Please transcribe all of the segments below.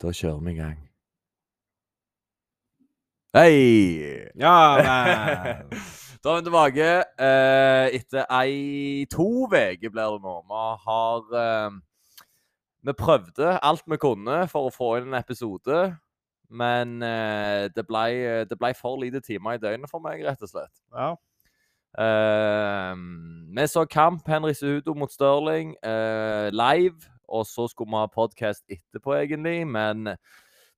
Da kjører vi i gang. Hei! Ja vel. Da er vi tilbake eh, etter ei to uker, blir det nå. Vi har eh, Vi prøvde alt vi kunne for å få inn en episode. Men eh, det ble, det ble for lite timer i døgnet for meg, rett og slett. Ja. Eh, vi så kamp Henry Suhudo mot Stirling eh, live. Og så skulle vi ha podkast etterpå, egentlig. Men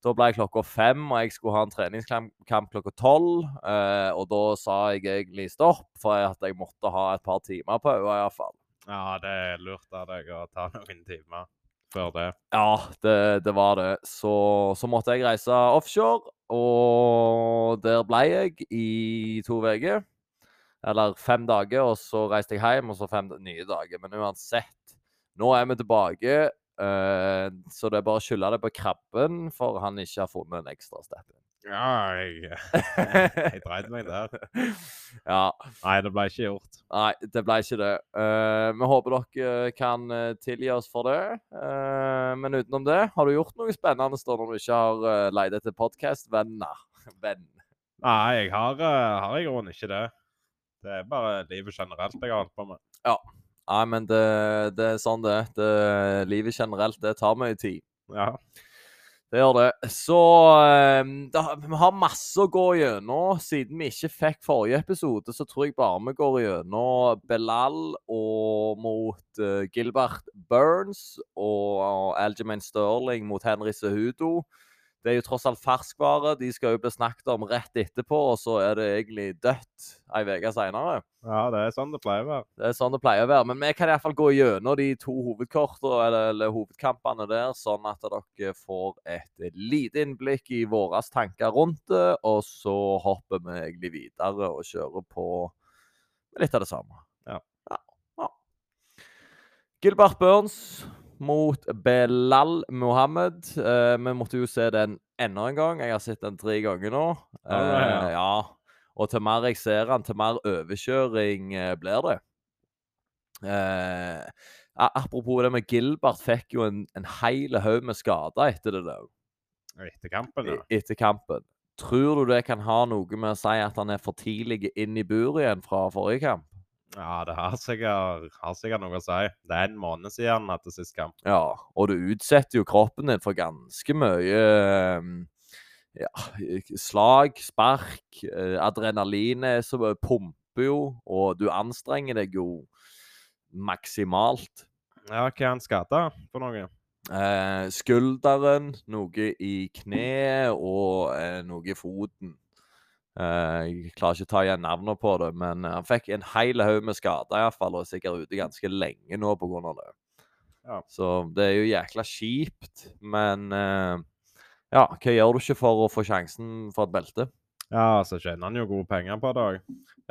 da ble klokka fem, og jeg skulle ha en treningskamp klokka tolv. Eh, og da sa jeg egentlig stopp, for at jeg måtte ha et par timer på øya iallfall. ja, det er lurt av deg å ta noen timer før det. Ja, det, det var det. Så, så måtte jeg reise offshore, og der ble jeg i to uker. Eller fem dager, og så reiste jeg hjem, og så fem nye dager. Men uansett, nå er vi tilbake. uh, så det er bare å skylde det på krabben, for han ikke har funnet en ekstra step. Ja, jeg, jeg dreit meg der. ja. Nei, det ble ikke gjort. Nei, det ble ikke det. Uh, vi håper dere kan eh, tilgi oss for det. Uh, men utenom det, har du gjort noe spennende da når du ikke har uh, leid etter podkastvenner? Venn. Nei, jeg har, uh, har i grunnen ikke det. Det er bare livet generelt jeg har holdt på med. Nei, men det, det er sånn det er. Livet generelt, det tar mye tid. Ja. Det gjør det. Så eh, da, vi har masse å gå gjennom. Siden vi ikke fikk forrige episode, så tror jeg bare vi går gjennom Belal og mot uh, Gilbert Burns og Algermain Sterling mot Henry Cejudo. Det er jo tross alt ferskvare. De skal jo bli snakket om rett etterpå, og så er det egentlig dødt ei uke seinere. ja, det er sånn det pleier å være. Det er sånn det pleier å være. Men vi kan iallfall gå gjennom de to hovedkortene, eller, eller hovedkampene der, sånn at dere får et lite innblikk i våre tanker rundt det. Og så hopper vi egentlig videre og kjører på litt av det samme. Ja. ja, ja. Gilbert Burns mot Belal Mohammed. Eh, vi måtte jo se den enda en gang. Jeg har sett den tre ganger nå. Ja, det ja. Eh, ja. Og til mer jeg ser han, til mer overkjøring eh, blir det. Eh, apropos det med Gilbert, fikk jo en, en hel haug med skader etter det der. Etter kampen, ja. e- Etter kampen. Tror du det kan ha noe med å si at han er for tidlig inn i buret igjen fra forrige kamp? Ja, det har sikkert, har sikkert noe å si. Det er en måned siden han hadde sist kamp. Ja, og du utsetter jo kroppen din for ganske mye eh, ja, slag, spark. eh, Adrenalinet som pumper jo, og du anstrenger deg jo maksimalt. Ja, hva er han skada for noe? Eh, skulderen, noe i kneet og eh, noe i foten. Eh, jeg klarer ikke å ta igjen navnet på det, men eh, han fikk en hel haug med skader iallfall, og er sikkert ute ganske lenge nå pga. det. Ja. Så det er jo jækla kjipt, men eh, ja, hva gjør du ikke for å få sjansen for et belte? Ja, så tjener han jo gode penger på det òg.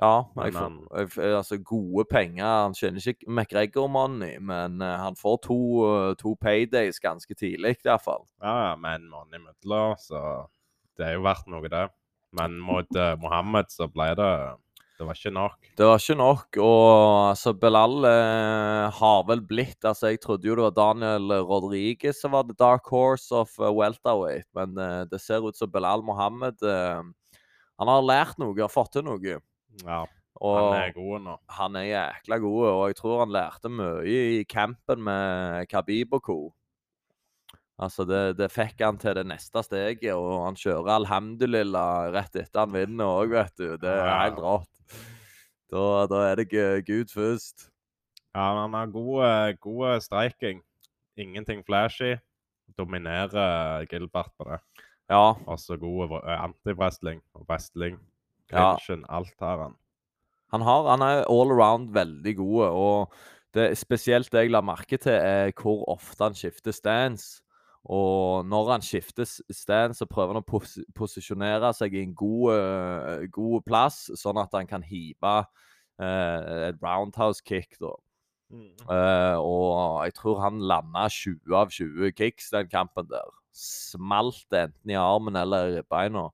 Ja, Men jeg får, jeg, altså gode penger. Han tjener ikke McGregor-money, men uh, han får to, uh, to paydays ganske tidlig, iallfall. Ja, ja, med en måned imellom, så det er jo verdt noe, det. Men mot uh, Mohammed så ble det Det var ikke nok. Det var ikke nok, og altså Belal eh, har vel blitt altså Jeg trodde jo det var Daniel Rodriguez som var the dark horse of uh, welterweight, men eh, det ser ut som Belal Mohammed eh, Han har lært noe, har fått til noe. Ja, Og han er god nå. han er jækla god, og jeg tror han lærte mye i campen med Khabib og co. Altså, det, det fikk han til det neste steget, og han kjører alhamdulillah rett etter han vinner òg, vet du. Det er helt rått. Da, da er det gu- Gud først. Ja, han har god, streiking. god striking. Ingenting flashy. Dominerer Gilbert på det. Ja, Også god eh, anti-wrestling og wrestling. Ja. Alt har han. han, har, han er all around veldig god, og det spesielt det jeg la merke til, er hvor ofte han skifter stance. Og når han skifter stand, så prøver han å pos posisjonere seg i en god, uh, god plass, sånn at han kan hive uh, et roundhouse kick, da. Eh, og jeg tror han landa 20 av 20 kicks den kampen der. Smalt det enten i armen eller i ribbeina.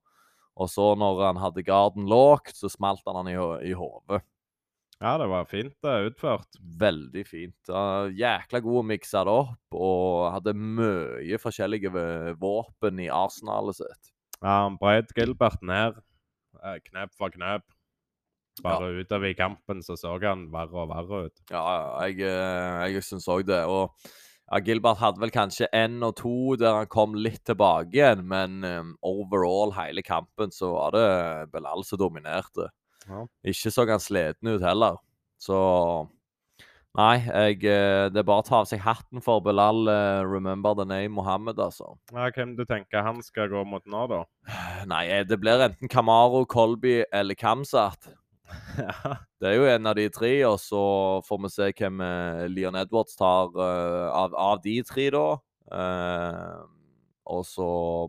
Og så når han hadde garden lågt, så smalt han han i, i hodet. Ja, det var fint eh, utført. Veldig fint. Uh, jækla god å mikse det opp, og hadde mye forskjellige våpen i arsenalet sitt. Ja, han brøt Gilbert ned eh, knep for knep. Bare utover i kampen så så han verre og verre ut. Ja, ja, jeg, eh, jeg syns òg det. Og ja, Gilbert hadde vel kanskje én og to der han kom litt tilbake igjen, men um, overall hele kampen så var det Belal som dominerte. Ja. Ikke så han sliten ut heller. Så Nei, jeg, eh, det er bare å ta av seg hatten for Belal. eh, remember the name Mohammed, altså. Ja, hvem du tenker han skal gå mot nå, da? Nei, eh, det blir enten Kamaro, Colby eller Kamsat. ja. Det er jo en av de tre, og så får vi se hvem Leon Edwards tar uh, av, av de tre, da. Eh, og så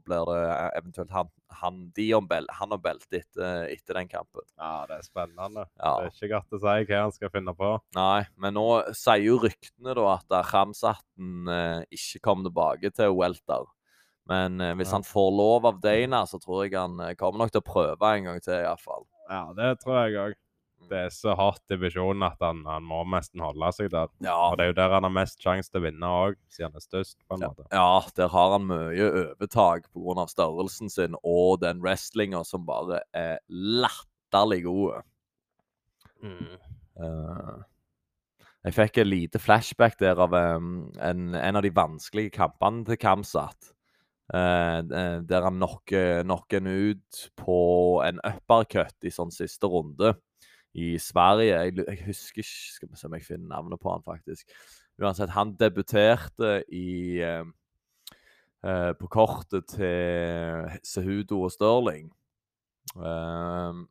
blir det eventuelt han, han, de om bel, han om beltet etter, etter den kampen. ja, det er spennende. Ja. Det er ikke godt å si hva han skal finne på. Nei, men nå sier jo ryktene da at eh, Ramsatten eh, ikke kommer tilbake til welter. Men eh, hvis Ja. han får lov av Dana, så tror jeg han eh, kommer nok til å prøve en gang til, iallfall. Ja, det tror jeg òg. Det er så hardt divisjon at han, han må nesten holde seg der. Ja, Og det er jo der han har mest sjanse til å vinne òg, siden han er størst, på en måte. Ja, der har han mye overtak pga. størrelsen sin og den wrestlinga som bare er latterlig gode. Mm. Uh, jeg fikk et lite flashback der av um, en, en av de vanskelige kampene til Kamsat. Uh, eh, der han knocker knocker en ut på en uppercut i sånn siste runde i Sverige. Jeg, jeg husker ikke Skal vi se om jeg finner navnet på han, faktisk. Uansett, han debuterte i eh, eh, På kortet til Sehudo og Stirling. Eh,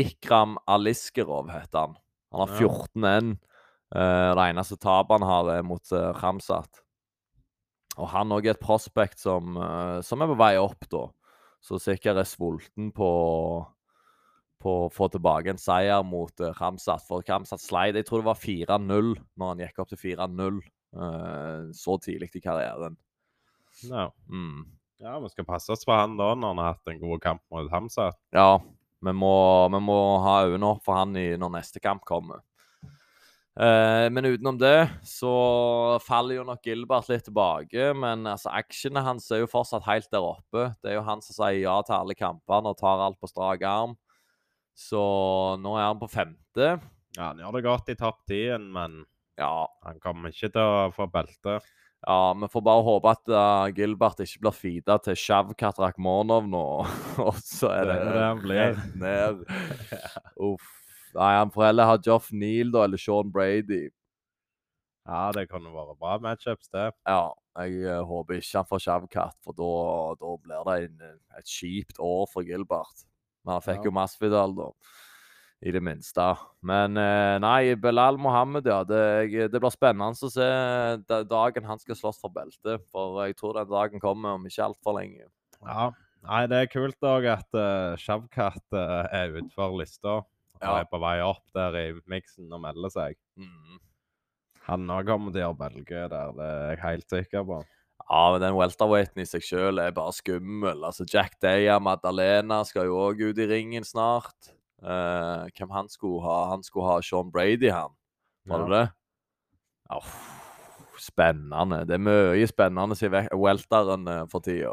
Ikram Aliskerov heter han. Han har 14-1. Uh, det eneste tapet han har, er mot uh, Ramsat. Og han òg er et prospect som, eh, som er på vei opp, da. Så sikkert er sulten på på å få tilbake en seier mot uh, Ramsat. For Ramsat sleit. Jeg tror det var 4-0 når han gikk opp til 4-0 eh, så tidlig i karrieren. Ja. Mm. ja, vi skal passe oss for han da, når han har hatt en god kamp mot Ramsat. Ja, vi må, vi må ha øynene opp for han i, når neste kamp kommer. Eh, men utenom det så faller jo nok Gilbert litt tilbake. Men altså, actionet hans er jo fortsatt helt der oppe. Det er jo han som sier ja til alle kampene og tar alt på strak arm. Så nå er han på femte. Ja, han gjør det godt i topp 10, men Ja, han kommer ikke til å få belte. ja vi får bare håpe at uh, Gilbert ikke blir feeda til Shavkat Rakhmonov nå. og så er Det det, han blir. ned. Uff. Nei, han får heller ha Joff Neal da, eller Sean Brady. Ja, det kunne vært bra matchups, det. Ja, jeg eh, håper ikke han får Sjavkat, for da, da blir det en, et kjipt år for Gilbert. Men han fikk Ja. jo Masvidal, da. I det minste. Men eh, nei, Belal Mohammed, ja. Det, det blir spennende å se dagen han skal slåss for beltet. For jeg tror den dagen kommer om ikke altfor lenge. Ja. Nei, det er kult òg at uh, Shavkat uh, er utenfor lista. Og Ja. er på vei opp der i miksen og melder seg. Mm. Han òg kommer til å gjøre belge der, det er jeg helt sikker på. Ja, men den welterweighten i seg sjøl er bare skummel. Altså, Jack Daya, Madalena skal jo òg ut i ringen snart. Uh, hvem han skulle ha? Han skulle ha Sean Brady, han. Var det det? Oh, spennende. Det er mye spennende, sier welteren eh, for tida.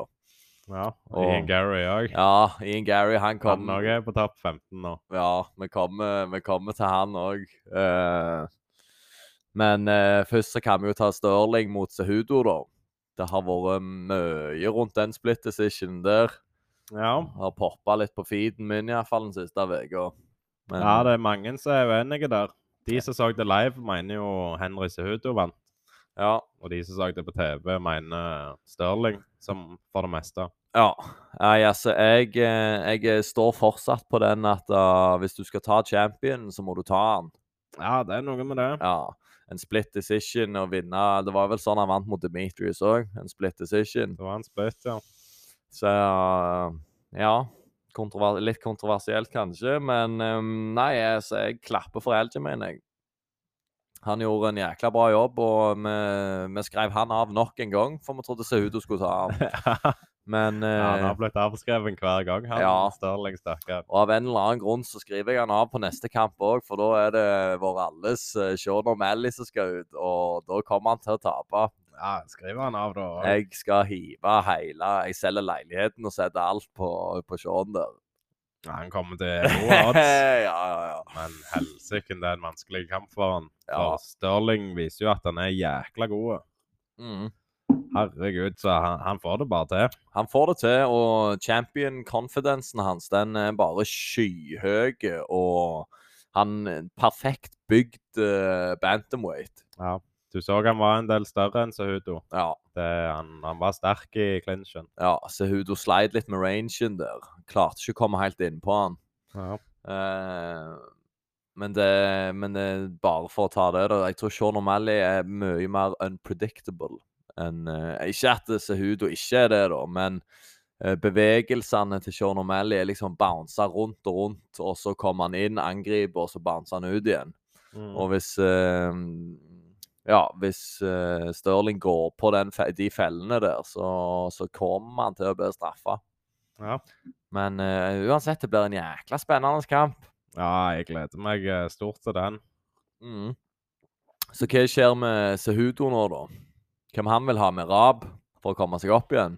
Ja, Og- Ian Gary òg. Ja, Ian Gary, han Han kom òg er på topp 15 nå. Ja, vi kommer, vi kommer til han òg. men uh, først så kan vi jo ta Stirling mot Sehudo, da. Det har vært mye rundt den split decision der. Ja. Har poppa litt på feeden min iallfall den siste uka. Men ja, det er mange som er uenige der. De som så det live, mener jo Henry Sehudo vant. ja, Og de som så det på TV, mener Sterling, som for det meste. ja. Nei, altså, jeg, eh, jeg står fortsatt på den at uh, hvis du skal ta champion, så må du ta han. Ja, det er noe med det. Ja. En split decision og vinne Det var vel sånn han vant mot Demetrius òg. En split decision. Det var en split, ja. Så uh, ja. Kontrover litt kontroversielt kanskje, men um, nei, altså, jeg klapper for Aljamain, jeg. Han gjorde en jækla bra jobb, og vi, vi skrev han av nok en gang, for vi trodde Sehudo skulle ta han. Men Ja, han eh, har blitt avskrevet hver gang, han Ja. Stirling, stakkar. Og av en eller annen grunn så skriver jeg han av på neste kamp òg, for da er det vår alles uh, Sean O'Malley som skal ut, og da kommer han til å tape. Ja, skriver han av, da. Jeg skal hive hele Jeg selger leiligheten og setter alt på, på Sean der. Ja, han kommer til gode odds. ja, ja, ja. Men helsike, det er en vanskelig kamp for han. Ja. For Stirling viser jo at han er jækla god. Mm. Herregud, så han, han får det bare til. Han får det til, og champion-confidencen hans den er bare skyhøy. Og han er perfekt bygd uh, bantamweight. Ja. Du så han var en del større enn Sehudo. Ja, Det, han, han var sterk i clinchen. ja Sehudo sleit litt med rangen der. Klarte ikke å komme helt innpå han. Ja. Uh, men, det, men det er bare for å ta det, da. Jeg tror Sean O'Malley er mye mer unpredictable enn eh, Ikke at Sehudo ikke er det, da, men eh, bevegelsene til Sean O'Malley er liksom bounce rundt og rundt, og så kommer han inn, angriper, og så bouncer han ut igjen. Mm. Og hvis eh, Ja, hvis Stirling går på den, de fellene der, så, så kommer han til å bli straffa. ja. Men uh, uansett, det blir en jækla spennende kamp. ja, jeg gleder meg stort til den. Mm. Så hva skjer med Sehudo nå, da? Hvem han vil ha med Rab for å komme seg opp igjen?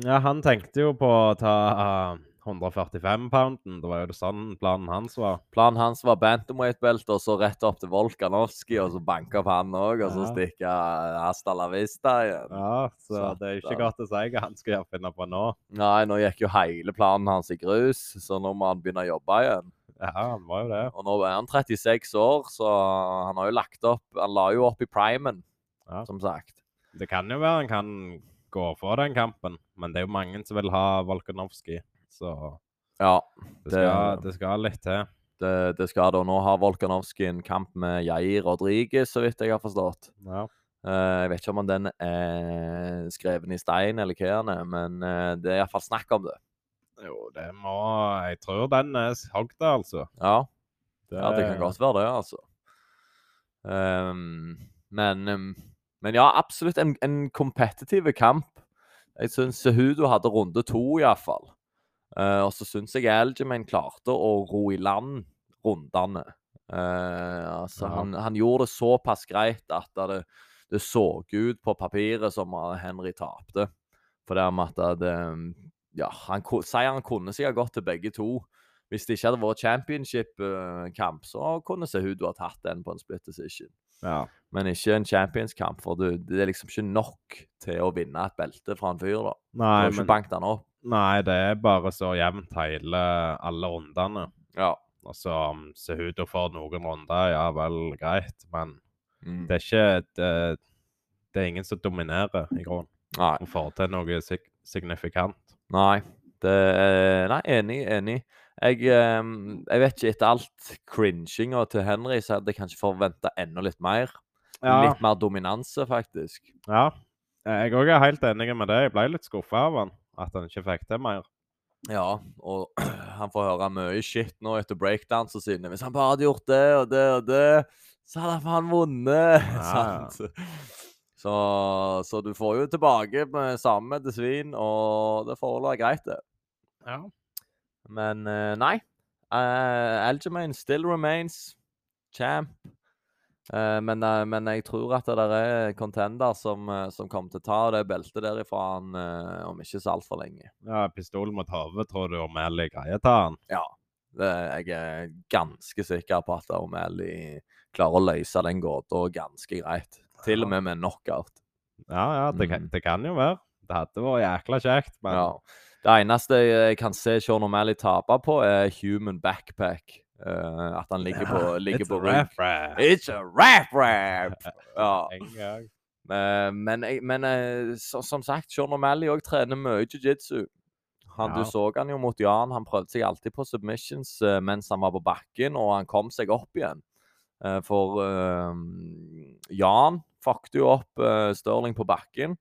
Ja, han tenkte jo på å ta uh, 145-pounden. Det var jo det sånn planen hans var. Planen hans var bantamweight-belte, og så rett opp til Volkanovski, og så banke opp han òg, og så stikke Hasta la vista igjen. Ja, så så det er ikke godt å si hva han skal finne på nå. Nei, nå gikk jo hele planen hans i grus, så nå må han begynne å jobbe igjen. Ja, han var jo det. Og nå er han 36 år, så han har jo lagt opp Han la jo opp i primen, Ja. som sagt. Det kan jo være han kan gå for den kampen, men det er jo mange som vil ha Volkanovski. Så Ja, det Det- skal, det skal litt til. det, det skal da. Nå har Volkanovski en kamp med Jair Rodriguez, så vidt jeg har forstått. Ja. Eh, jeg vet ikke om den er skreven i stein eller hva den er, men eh, det er iallfall snakk om det. Jo, det må Jeg tror den er hogd, altså. Ja, ja, det kan godt være det, altså. Um, men, ehm, men ja, absolutt en, en kompetitiv kamp. Jeg syns Hudo hadde runde to, iallfall. Uh, og så syns jeg Algermain klarte å ro i land rundene. Uh, altså, Ja. han, han gjorde det såpass greit at det, det så ut på papiret som Henry tapte. For det med at det, ja, han, Seieren kunne sikkert gått til begge to. Hvis det ikke hadde vært championship-kamp, så kunne Sehudo ha tatt den på en split decision. Ja. Men ikke en champions-kamp, for du, det er liksom ikke nok til å vinne et belte fra en fyr. da. Du har ikke men banket han opp. Nei, det er bare så jevnt hele alle rundene. Ja. Og så om Sehudo får noen runder, ja vel, greit. Men Mm. det er ikke Det, det er ingen som dominerer, i grunnen. Nei. Og får til noe sig signifikant. Nei. Det, nei, enig, enig. Jeg, eh, jeg vet ikke, etter alt cringinga til Henry, så hadde jeg kanskje forventa enda litt mer. Ja. Litt mer dominanse, faktisk. ja. Jeg òg er helt enig med det. Jeg ble litt skuffa av han. At han ikke fikk til mer. Ja, og han får høre mye shit nå etter breakdansa sine. Hvis han bare hadde gjort det og det og det, så hadde han vunnet! Ja? Så, så du får jo tilbake med samme medisin, og det får er være greit, det. Ja. Men eh, nei. Uh, Algermain still remains champ. Uh, men, uh, men jeg tror at det er contender som, eh, som kommer til å ta det beltet derifra han eh, om ikke så altfor lenge. ja pistol mot hodet, tror du O'Malley greier ta han? Ja. Det, jeg er ganske sikker på at O'Malley klarer å løse den gåta ganske greit. Til og med med knockout. Ja, ja, det, kan, Mm. det kan jo være. Det hadde vært jækla kjekt, men Ja. Det eneste jeg kan se Sean O'Malley tape på, er human backpack. Uh, at han ligger på, ligger It's på a rap rap. It's a rap-rap! Ja. En. Eh, men men eh, så, som sagt, Sean O'Malley òg trener mye jiu-jitsu. Han, Ja. Du så han jo mot Jan. Han prøvde seg alltid på submissions mens han var på bakken, og han kom seg opp igjen. For Jan fucket jo opp Stirling på bakken.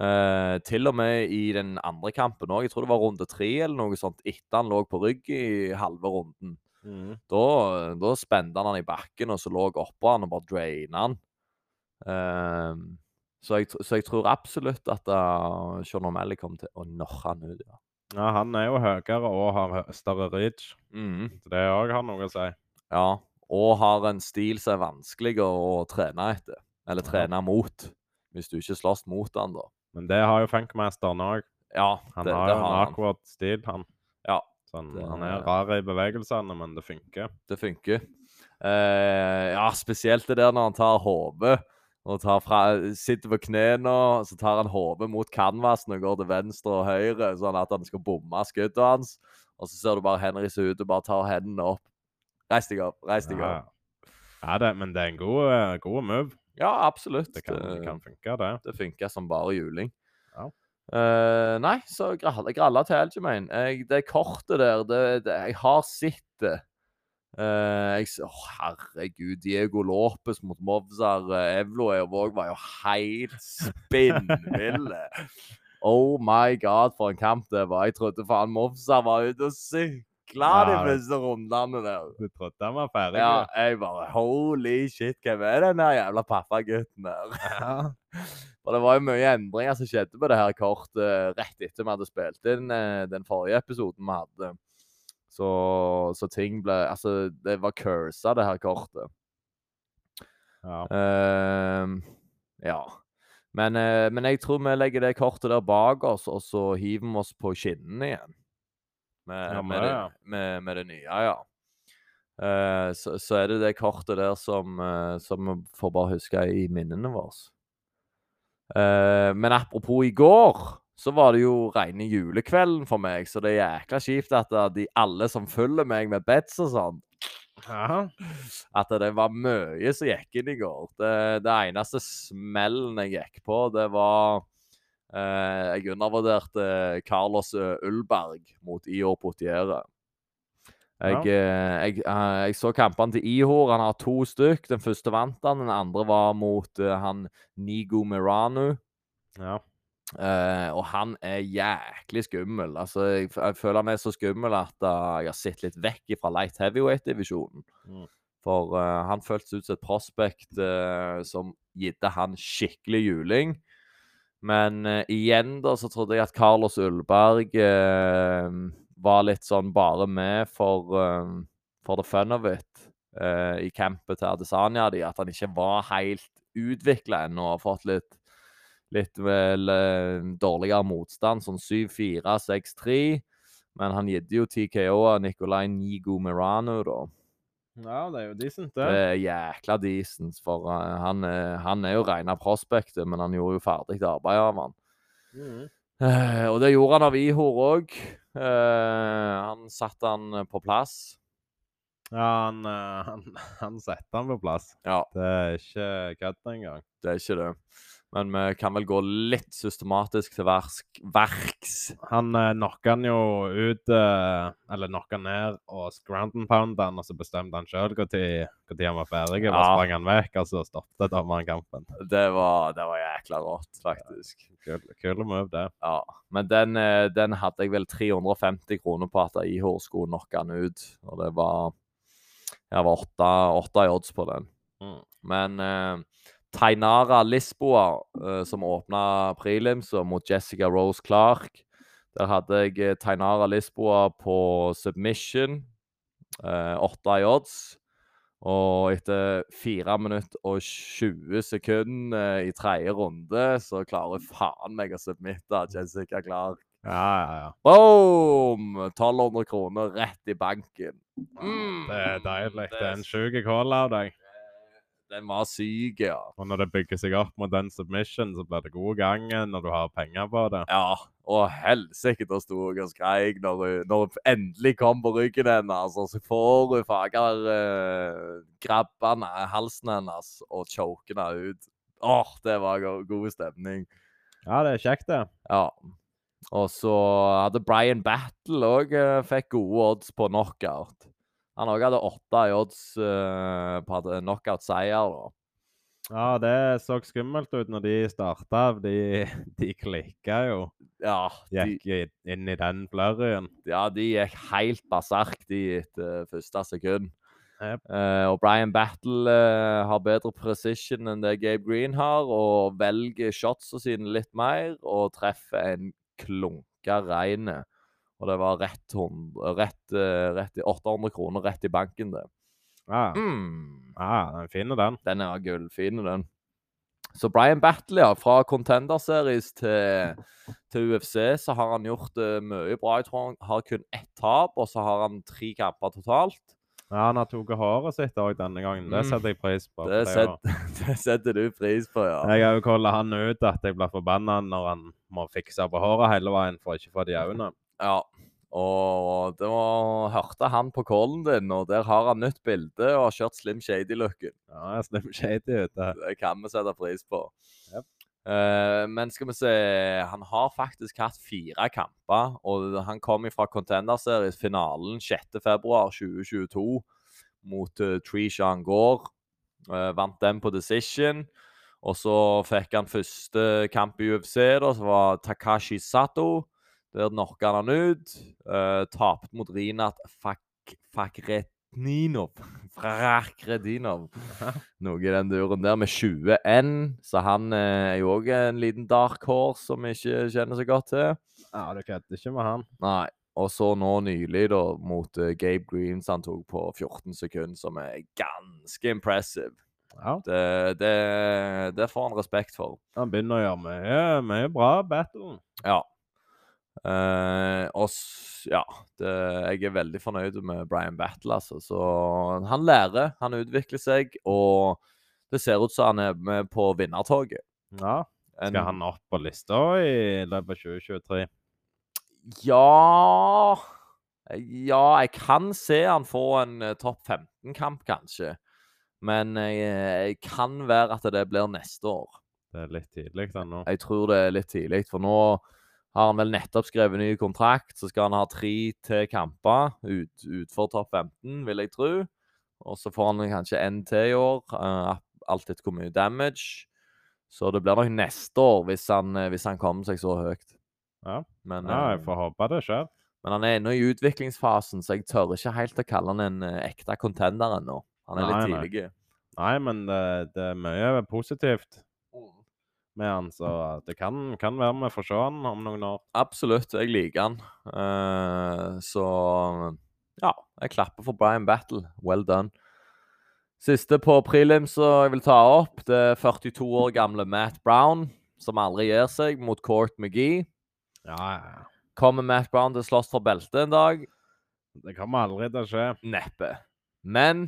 Eh, til og med i den andre kampen òg. Jeg tror det var runde tre eller noe sånt, etter han lå på rygg i halve runden. Mm. Da, da spente han han i bakken, og så lå oppå han og bare draina han. Uh, Så jeg, så jeg tror absolutt at uh, Sean O'Malley kommer til å knocke han ut. ja. Ja, han er jo høyere og har større reach. Mm. Så det òg har noe å si. Ja, og har en stil som er vanskelig å, å trene etter. Eller trene mot, hvis du ikke slåss mot han, da. Men det har jo Funkmasteren òg. Ja, Han det, har det jo en han. awkward stil, han. Ja. Sånn, Det- han er rar i bevegelsene, men det funker. Det funker. Eh, ja, spesielt det der når han tar hodet og tar fra, sitter på knærne, så tar han hodet mot canvasen og går til venstre og høyre, sånn at han skal bomme skuddet hans. Og så ser du bare Henry se ut og bare tar hendene opp. Reis deg opp, reis deg opp. ja det, men det er en god, eh, god move. Ja, absolutt. Det kan, det kan funke, det. Det funker som bare juling. Ja. Uh, nei, så gralla, gralla til Aljamain. Jeg, det kortet der, det, det, jeg har sett det. Uh, jeg, å, herregud, Diego Lopez mot Movzar uh, Evloev òg var jo helt spinnville. Oh my god, for en kamp det var. Jeg trodde faen Movzar var ute og sykla de første rundene der. Du trodde han var ferdig? Ja, jeg bare Holy shit, hvem er den der jævla pappagutten der? ja. For det var jo mye endringer som skjedde på det her kortet rett etter vi hadde spilt inn eh, den forrige episoden vi hadde. Så, så ting ble Altså, det var cursa, det her kortet. ja. Uh, ja. Men, eh, men jeg tror vi legger det kortet der bak oss, og så hiver vi oss på skinnene igjen. Med, Ja, med, med det, med, med det nye, ja. Eh, så, så er det det kortet der som, eh, som vi får bare huske i minnene våre. Eh, men apropos i går, så var det jo rene julekvelden for meg, så det er jækla kjipt at de alle som følger meg med bets og sånn, ja. at det var mye som gikk inn i går. Det, det eneste smellen jeg gikk på, det var Jeg undervurderte Carlos eh, Ullberg mot Ior Potiere. Jeg, eh, jeg, eh, jeg så kampene til Ihor. Han har to stykk. Den første vant han. Den andre var mot eh, han Nigo Miranu. ja. Eh, og han er jæklig skummel. Altså, jeg, jeg føler han er så skummel at uh, jeg har sett litt vekk fra light heavyweight-divisjonen. Mm. For eh, han føltes ut som et prospect eh, som gitte han skikkelig juling. Men uh, igjen da, så trodde jeg at Carlos Ullberg uh, var litt sånn bare med for, uh, for the fun of it eh, i campet til Adesanya. De, at han ikke var helt utvikla ennå og har fått litt litt vel eh, dårligere motstand, sånn 7-4, 6-3. Men han gitt jo TKO av Nicolay Nigo Mirano, da. Ja, det er jo decent, Det det. er jækla decent, for eh, han, er- han er jo rena prospektet, men han gjorde jo ferdig arbeid av han. Mm. Uh, og det gjorde han av Ihor òg. han satte han på plass. Ja, han, eh, han, han setter han på plass. Ja, Det er ikke kødd engang. det er ikke det. Men vi kan vel gå litt systematisk til verks. Han eh, knocka han jo ut eh, Eller knocka ned og ground pounda pound han, og så bestemte han sjøl når han var ferdig. Ja. sprang han vekk, og så stoppet dommeren kampen. Det var, det var jækla rått, faktisk. Kul, kul move, det. Ja, men den, eh, den hadde jeg vel 350 kroner på at Ihor skulle knocke han ut. Og det var Jeg var åtte, åtte i odds på den. Mm. Men eh, Tainara Lisboa, eh, som åpna og mot Jessica Rose Clark Der hadde jeg eh, Tainara Lisboa på submission. eh, Åtte i odds. Og etter 4 minutter og 20 sekunder i tredje runde, så klarer faen meg å submitte Jessica Clark. Ja, ja, ja. Boom! 1200 kroner rett i banken. Mm. Det er deilig. Det er en sjuk call av deg. Den var syk, ja. Og når det bygger seg opp mot den submission, så blir det god gangen når du har penger på det. Ja, og helsike, da sto jeg og skreik når hun når hun endelig kom på ryggen hennes. Og så får hun fager uh, grabbene halsen hennes og choker henne ut. Åh, det var go god stemning. Ja, det er kjekt, det. Ja. Og så hadde Brian Battle òg fikk gode odds på knockout. Han òg hadde åtte i odds uh, på at- knockout-seier. Ja, det så skummelt ut når de starta. De, de klikka jo. Ja, de, Gikk inn i den flurryen. ja, de gikk helt berserk de etter første sekund. Yep. Uh, og Brian Battle uh, har bedre precision enn det Gabe Green har, og velger shotsa sine litt mer, og treffer en klunka reine. Og det var rett, rett, eh, rett i 800 kroner rett i banken, det. Ja, Mm. ja den er fin, den. Den er gullfin, den. Så Brian Battle, ja. Fra Contender Series til, til UFC så har han gjort det mye bra. Jeg tror han har kun ett tap, og så har han tre kamper totalt. Ja, Han har tatt håret sitt òg denne gangen. Det Mm. setter jeg pris på. Det, set, det setter du pris på, ja. Jeg har jo kalla han ut at jeg blir forbanna når han må fikse på håret hele veien for ikke å få de øynene. ja. Og da hørte han på callen din, og der har han nytt bilde og har kjørt Slim Shady-looken. Ja, Slim shady ute. Det kan vi sette pris på. Yep. Uh, men skal vi se Han har faktisk hatt fire kamper. Og han kom fra Contender Series finalen 6.2.2022 mot uh, Trishan Gaard. Uh, vant den på decision. Og så fikk han første kamp i UFC, da, som var Takashi Sato. Der knocka han han ut. Uh, Tapte mot Rinat Fak Fakretninov. Fakredinov. Noe i den duren der, med 20-1. Så han uh, er jo òg en liten dark horse som vi ikke kjenner så godt til. Ja, du kødder ikke med han. Nei. Og så nå nylig, da, mot uh, Gabe Green, som han tok på 14 sekunder, som er ganske impressive. Ja, Det, det, det får han respekt for. Han begynner å gjøre mye, mye bra battle. Ja. Eh, og ja det, Jeg er veldig fornøyd med Brian Battle, altså. Så han lærer, han utvikler seg, og det ser ut som han er med på vinnertoget. Ja, En- Skal han opp på lista i løpet av 2023? Ja Ja, jeg kan se han få en eh, topp 15-kamp, kanskje. Men jeg kan være at det blir neste år. Det er litt tidlig ennå. Jeg tror det er litt tidlig, for nå har han vel nettopp skrevet ny kontrakt. Så skal han ha tre til kamper ut, utfor topp 15, vil jeg tro. Og så får han kanskje én til i år, uh, alt etter hvor mye damage. Så det blir nok neste år, hvis han, eh, hvis han kommer seg så høyt. Ja. Men, ja, jeg eh, får håpe det skjer. men han er ennå i utviklingsfasen, så jeg tør ikke helt å kalle han en ekte contender ennå. Han er litt tidlig. nei. Nei, men det, det er mye positivt med han, så det kan, kan være vi får se han om noen år. Absolutt, jeg liker han. Uh, så ja, jeg klapper for Brian Battle. Well done. Siste på prelim som jeg vil ta opp, det er 42 år gamle Matt Brown, som aldri gir seg, mot Court McGee. Ja, ja. Kommer Matt Brown til å slåss for beltet en dag? Det kommer aldri til å skje. Neppe. Men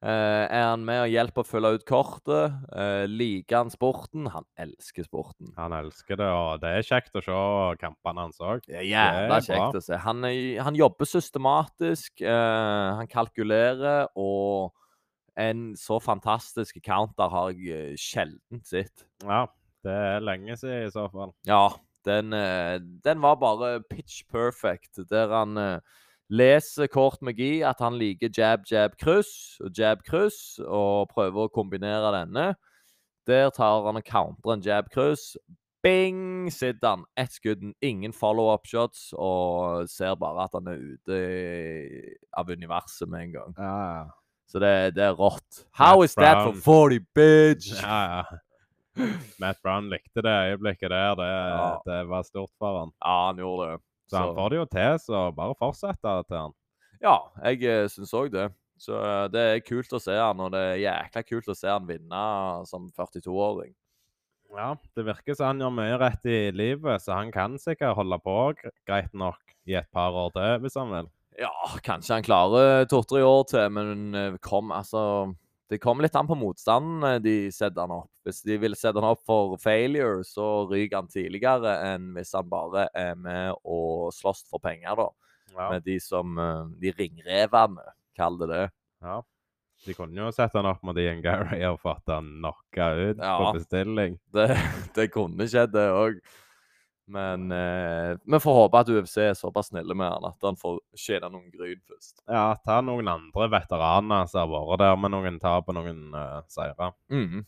er han med og hjelper å fylle ut kortet? Eh, liker han sporten? Han elsker sporten. Han elsker det, og det er kjekt å se kampene hans òg. Jævla kjekt å se. Han, er, han jobber systematisk, eh, han kalkulerer, og en så fantastisk counter har jeg eh, sjelden sett. Ja, det er lenge siden i så fall. Ja, den, eh, den var bare pitch perfect, der han leser Court McGee at han liker jab, jab, kryss og jab, kryss, og prøver å kombinere denne. Der tar han og counter en jab, kryss. Bing! Sitter han. Ett skudd, ingen follow-up shots, og ser bare at han er ute av universet med en gang. Ja, ja. Så det, det er rått. How Matt is that for 40, bitch? Ja, ja. Matt Brown likte det øyeblikket der. Det, Ja. det var stort for han. Ja, han gjorde det. Så han får det jo til, så bare fortsette til han. Ja, jeg eh, syns òg det. Så eh, det er kult å se han, og det er jækla kult å se han vinne som 42-åring. Ja, det virker som han gjør mye rett i livet, så han kan sikkert holde på greit nok i et par år til, hvis han vil. Ja, kanskje han klarer to-tre år til, men eh, kom, altså Det kommer litt an på motstanden eh, de setter han opp. Hvis de vil sette han opp for failure, så ryker han tidligere enn hvis han bare er med og slåss for penger, da. Ja. Med de som eh, De ringrevene, kall det det. ja. De kunne jo sette han opp mot Ian Gary og fått han knocka ut på bestilling. Det, det kunne skjedd, det òg. Men eh, vi får håpe at UFC er såpass snille med han at han får tjene noen gryn først. Ja, ta noen andre veteraner som har vært der med noen tap og noen uh, seire. Mm.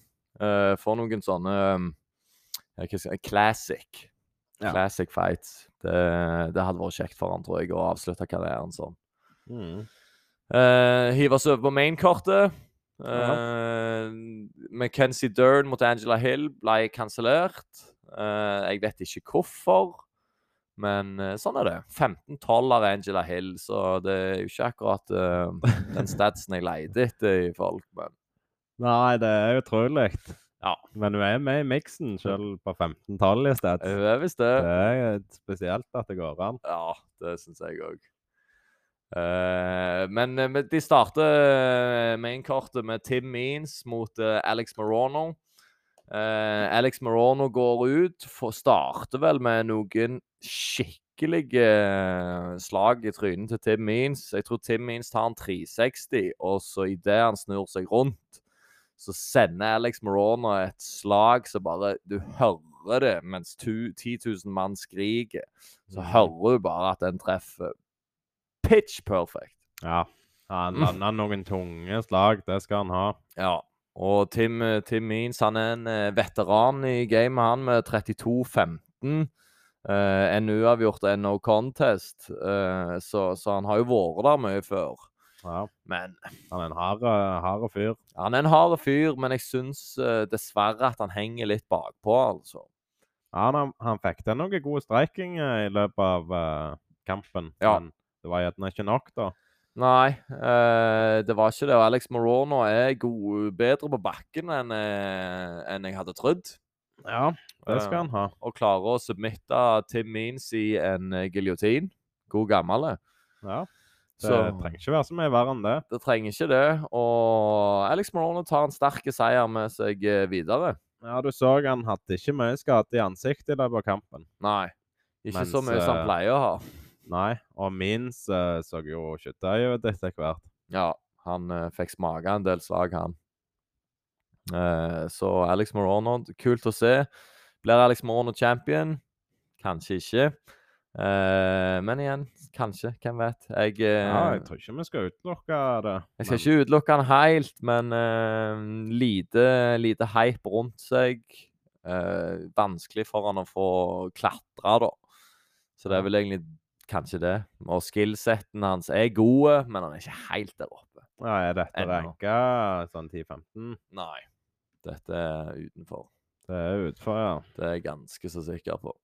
Eh, får noen sånne um, si, classic. Ja. Classic fights. Det, det hadde vært kjekt for han, tror jeg, å avslutte karrieren sånn. Mm. Uh, hive oss over på mainkortet. Uh, Mackenzie Dern mot Angela Hill ble kansellert. Uh, jeg vet ikke hvorfor, men uh, sånn er det. 15-12 av Angela Hill, så det er jo ikke akkurat uh, den statsen jeg leide etter i folk. Men Nei, det er utrolig. Ja. Men hun er med i miksen, selv på 15-12 i stedet. hun er visst det. Det er spesielt at det går an. Ja, det syns jeg òg. men eh, men de starter mainkortet med Tim Means mot uh, Alex Morono. Eh, Alex Morono går ut, for starter vel med noen skikkelige eh, slag i trynet til Tim Means. Jeg tror Tim Means tar en 360, og så idet han snur seg rundt, så sender Alex Morono et slag som bare Du hører det mens tu, 10 000 mann skriker. Så Mhm. hører du bare at den treffer pitch perfect. Ja. Han lander noen tunge slag, det skal han ha. Ja. Og Tim, eh, Tim Means han er en eh, veteran i gamet, han, med 32-15. Uh, en uavgjort og en no contest. eh, så, så han har jo vært der mye før. Ja. Men Han er en hard, hard fyr. han er en hard fyr, men jeg syns eh, dessverre at han henger litt bakpå, altså. Ja, han, han fikk til noe god streiking i løpet av kampen. Ja. Men det var gjerne ikke nok, da. Nei, eh, det var ikke det. Og Alex Morono er god, bedre på bakken enn eh, enn jeg hadde trodd. Ja, det skal Eh, han ha. Og klarer å submitte Tim Means i en giljotin. God gammel. Ja. Det Så trenger ikke være så mye verre enn det. det trenger ikke det. Og Alex Morono tar en sterk seier med seg eh, videre. Ja, du så han hadde ikke mye skade i ansiktet i løpet av kampen. Nei, ikke Mens, så mye som han eh, pleier å ha. Nei, og Mins uh, så jo kjøttdeig ut etter hvert. Ja, han uh, fikk smake en del slag, han. Uh, så Alex Morono, kult å se. Blir Alex Morono champion? Kanskje ikke. Uh, men igjen, kanskje. Hvem vet. Jeg, uh, Ja, jeg tror ikke vi skal utelukke det. jeg skal men- ikke utelukke han helt, men lite, lite hype rundt seg. Vanskelig for han å få klatre, da. Så det er vel egentlig kanskje det. Og skillsetten hans er gode, men han er ikke helt der oppe. Ja, er dette ranka sånn 10-15? Nei. Dette er utenfor. Det er utenfor, ja. Det er jeg ganske så sikker på.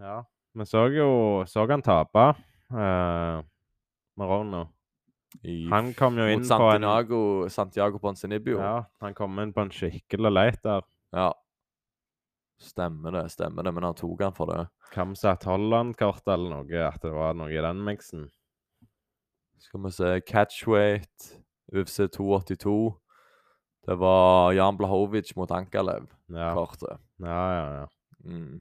Ja. Vi så jo så han tape, uh, Marono. Han kom jo inn på en Santiago, Santiago Ponzinibbio. Ja, han kom inn på en skikkelig leit der. ja. Stemmer det, stemmer det. Men han tok han for det. Kamsat Holland-kort eller noe, at det var noe i den miksen. Skal vi se Catchweight, UFC 282. Det var Jan Blahovic mot Ankalev-kortet. Ja, ja, ja. ja. Mm.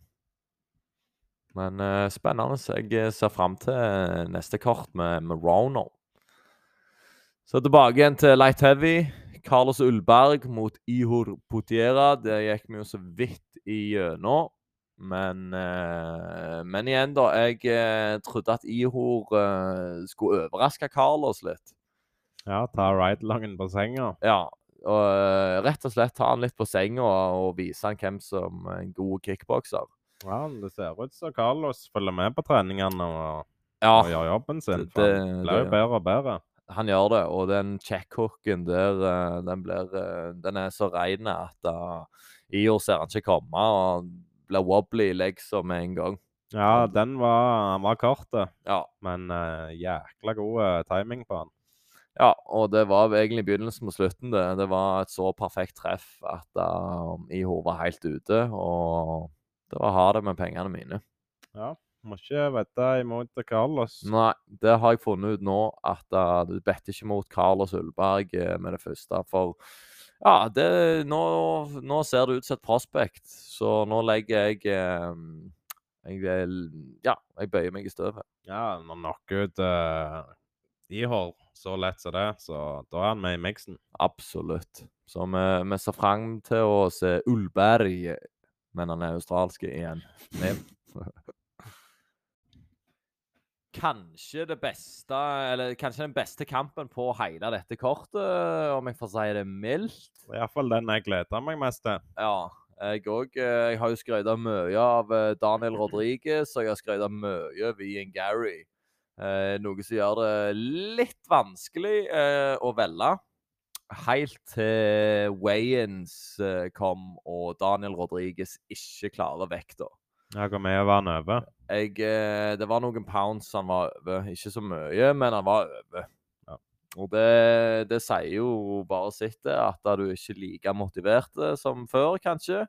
Men uh, spennende. Jeg eh, ser fram til eh, neste kort med, med Rono. Så tilbake igjen til light heavy. Carlos Ullberg mot Ihor Potiera. Det gikk vi jo så vidt igjennom. Men, eh, men igjen, da. Jeg eh, trodde at Ihor eh, skulle overraske Carlos litt. ja ta ride-langen på senga. Ja. Og rett og slett ta han litt på senga og, vise han hvem som er en god kickbokser. Ja, det ser ut som Carlos følger med på treningene og, Ja. og gjør jobben sin. det- for han det- blir jo bedre og bedre. Han gjør det, og den checkhooken der, eh, den blir eh, Den er så rein at uh, Ior ser han ikke komme, og blir wobbly i legsa med en gang. Ja, den var, han var kort. Ja. men uh, jækla god eh, timing på han. ja, og det var egentlig begynnelsen på slutten, det. Det var et så perfekt treff at uh, Ihor var helt ute, og det var ha det med pengene mine. Ja, må ikke vedde imot Carlos. Nei, det har jeg funnet ut nå, at uh, du better ikke mot Carlos Ullberg uh, med det første. For ja, det, nå, nå ser det ut som et prospect, så nå legger jeg uh, jeg Ja, jeg bøyer meg i støvet. Ja, når knocker ut uh, Ihor så lett som det, så da er han med i miksen. Absolutt. Så vi, vi ser fram til å se Ullberg, men han er australsk igjen. Kanskje det beste, eller kanskje den beste kampen på hele dette kortet, om jeg får si det mildt. Iallfall den jeg gleder meg mest til. Ja, jeg òg. Jeg har jo skrøyta mye av eh, Daniel Rodriguez, og jeg har skrøyta mye av Ian Gary. Eh, noe som gjør det litt vanskelig eh, å velge. Helt til Wayans kom og Daniel Rodriguez ikke klarer vekta. Ja, Hvor mye var han over? Jeg, eh, det var noen pounds han var over. Ikke så mye, men han var over. Ja. Og det, det sier jo bare sitt, det, at du ikke er like motivert eh, som før, kanskje.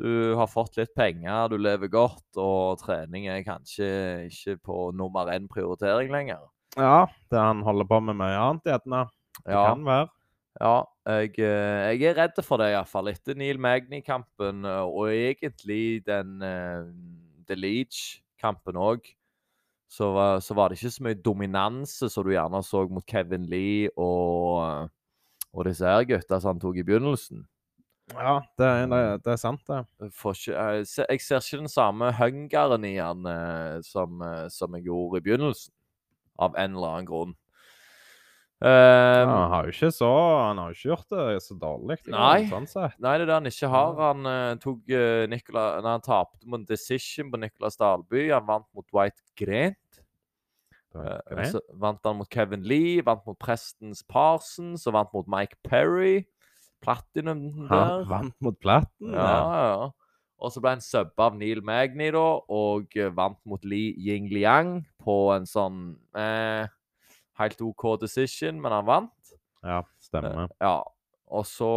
Du har fått litt penger, du lever godt, og trening er kanskje ikke på nummer én prioritering lenger. Ja, det han holder på med mye annet, gjerne. Det Ja, kan være. Ja jeg, eh, jeg er redd for det, iallfall. Etter Neil Magny-kampen, eh, og egentlig den uh, The Leach-kampen òg, så, så var det ikke så mye dominanse som du gjerne så mot Kevin Lee og, og disse her gutta som han tok i begynnelsen. Ja, det er, det, er sant, det. Ikke, jeg, ser, jeg ser ikke den samme hungeren i han som, som jeg gjorde i begynnelsen, av en eller annen grunn. Ja, Ehm, han har jo ikke så Han har jo ikke gjort det så dårlig. Nei. Sånn. Nei, det er det han ikke har. Han uh, tok uh, Nikola, nei, Han tapte mot decision på Nicolas Dalby. Han vant mot White Grant. Greit. så vant han mot Kevin Lee, vant mot Prestons Parsons, og vant mot Mike Perry. Platinum der. Han vant mot Platten. Ja, ja. Og så ble han subba av Neil Magny, da, og vant mot Li Ying Liang på en sånn eh, helt OK decision, men han vant. ja stemmer. Eh, ja. Og så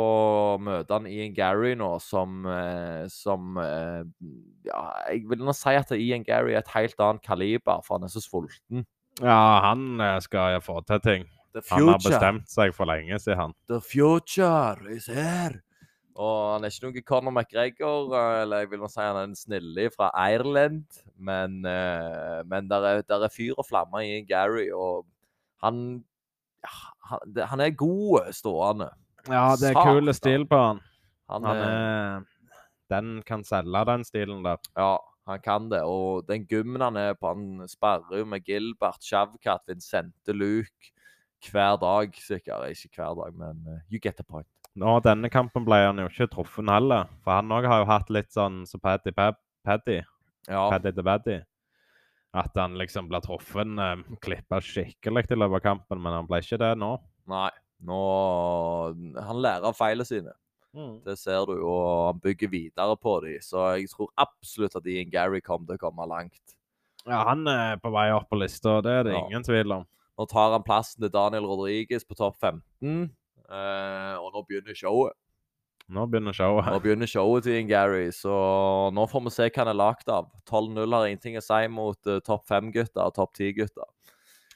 møter han Ian Gary nå, som, eh, som eh, Ja, jeg vil nå si at Ian Gary er et helt annet kaliber, for han er så sulten. Ja, han skal få til ting. Han har bestemt seg for lenge sier han. The future is here. Og han er ikke noe Conor McGregor, eller jeg vil nå si han er en snille fra Ireland. Men, men der er, der er fyr og flamme i Gary, og han han, han er god stående. Ja, det er Satan. kul stil på han. Han, Han er, er Den kan selge, den stilen der. Ja, han kan det. Og den gymmen han er på, han sparrer jo med Gilbert, Sjavkat, Vincente Luke hver dag, sikkert. Ikke hver dag, men uh, you get the point. Nå, denne kampen ble han jo ikke truffet heller. For han òg har jo hatt litt sånn som så Paddy Paddy. Ja, Paddy the Baddy. At han liksom ble truffet, eh, klippa skikkelig i løpet av kampen, men han ble ikke det nå. nei. Nå Han lærer av feilene sine. Det ser du, og han bygger videre på dem. Så jeg tror absolutt at Ian Gary kommer til å komme langt. Ja, han er på vei opp på lista, det er det Ja. ingen tvil om. Nå tar han plassen til Daniel Rodriguez på topp 15, eh, og nå begynner showet. Nå begynner showet. Nå begynner showet til Ian Gary, så nå får vi se hva han er lagd av. 12-0 har ingenting å si mot uh, topp 5-gutter og topp 10-gutter.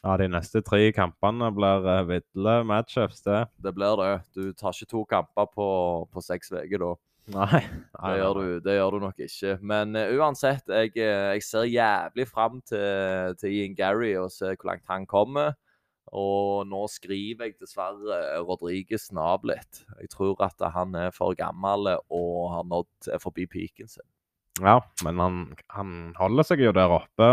Ja, de neste tre kampene blir uh, vidle matchups, det. Det blir det. Du tar ikke to kamper på, på seks uker da. Nei. Det gjør, du, det gjør du nok ikke. Men uh, uansett, jeg, eh, jeg ser jævlig fram til, til Ian Gary og se hvor langt han kommer. Og nå skriver jeg dessverre Rodriges nav litt. Jeg tror at han er for gammel og har nådd er forbi peaken sin. Ja, men han, han holder seg jo der oppe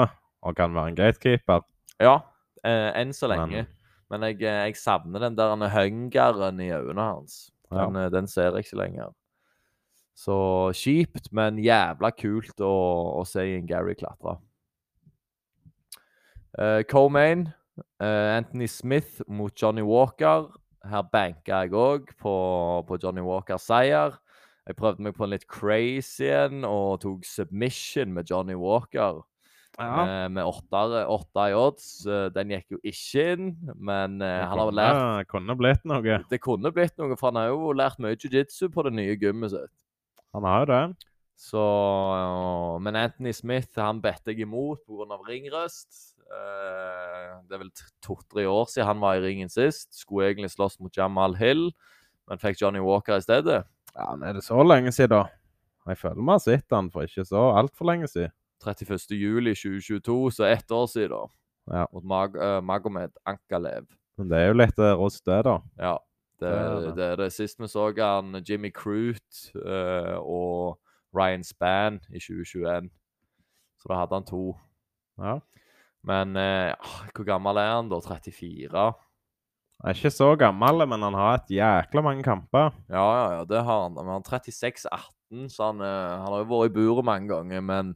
og kan være en gatekeeper. Ja, eh, enn så lenge. Men- Men jeg, eh, jeg savner den der hungeren i øynene hans. Den, ja. den ser jeg ikke lenger. Så kjipt, men jævla kult å, å se en Gary klatre. Co-Main, eh, Anthony Smith mot Johnny Walker. Her banka jeg òg på, på Johnny Walkers seier. Jeg prøvde meg på en litt crazy en og tok submission med Johnny Walker. Ja. Uh, med åtte, i odds. Uh, den gikk jo ikke inn, men han har lært Det kunne blitt noe. Det kunne blitt noe, for han har jo lært mye jiu-jitsu på det nye gymmet sitt. Han har jo det. Så Men Anthony Smith han bedte jeg imot pga. ringrøst. Eh, det er vel to-tre år siden han var i ringen sist. Skulle egentlig slåss mot Jamal Hill, men fikk Johnny Walker i stedet. Ja, men Er det så lenge siden, da? Jeg føler vi har sett han for ikke så altfor lenge siden. 31. juli 2022, så ett år siden, da. Ja. Mot Mag eh, Magomed Ankalev. Men det er jo litt eh, rost, det, da. Ja. Det, Det er det, det. er det. Sist vi så han Jimmy Crute eh, og Ryan Spann i 2021. Så da hadde han to. Ja. Men eh, hvor gammel er han da? 34? Han er ikke så gammel, men han har hatt jækla mange kamper. Ja, ja, ja, det har han. Men han er 36-18, så han, eh, han har jo vært i buret mange ganger. Men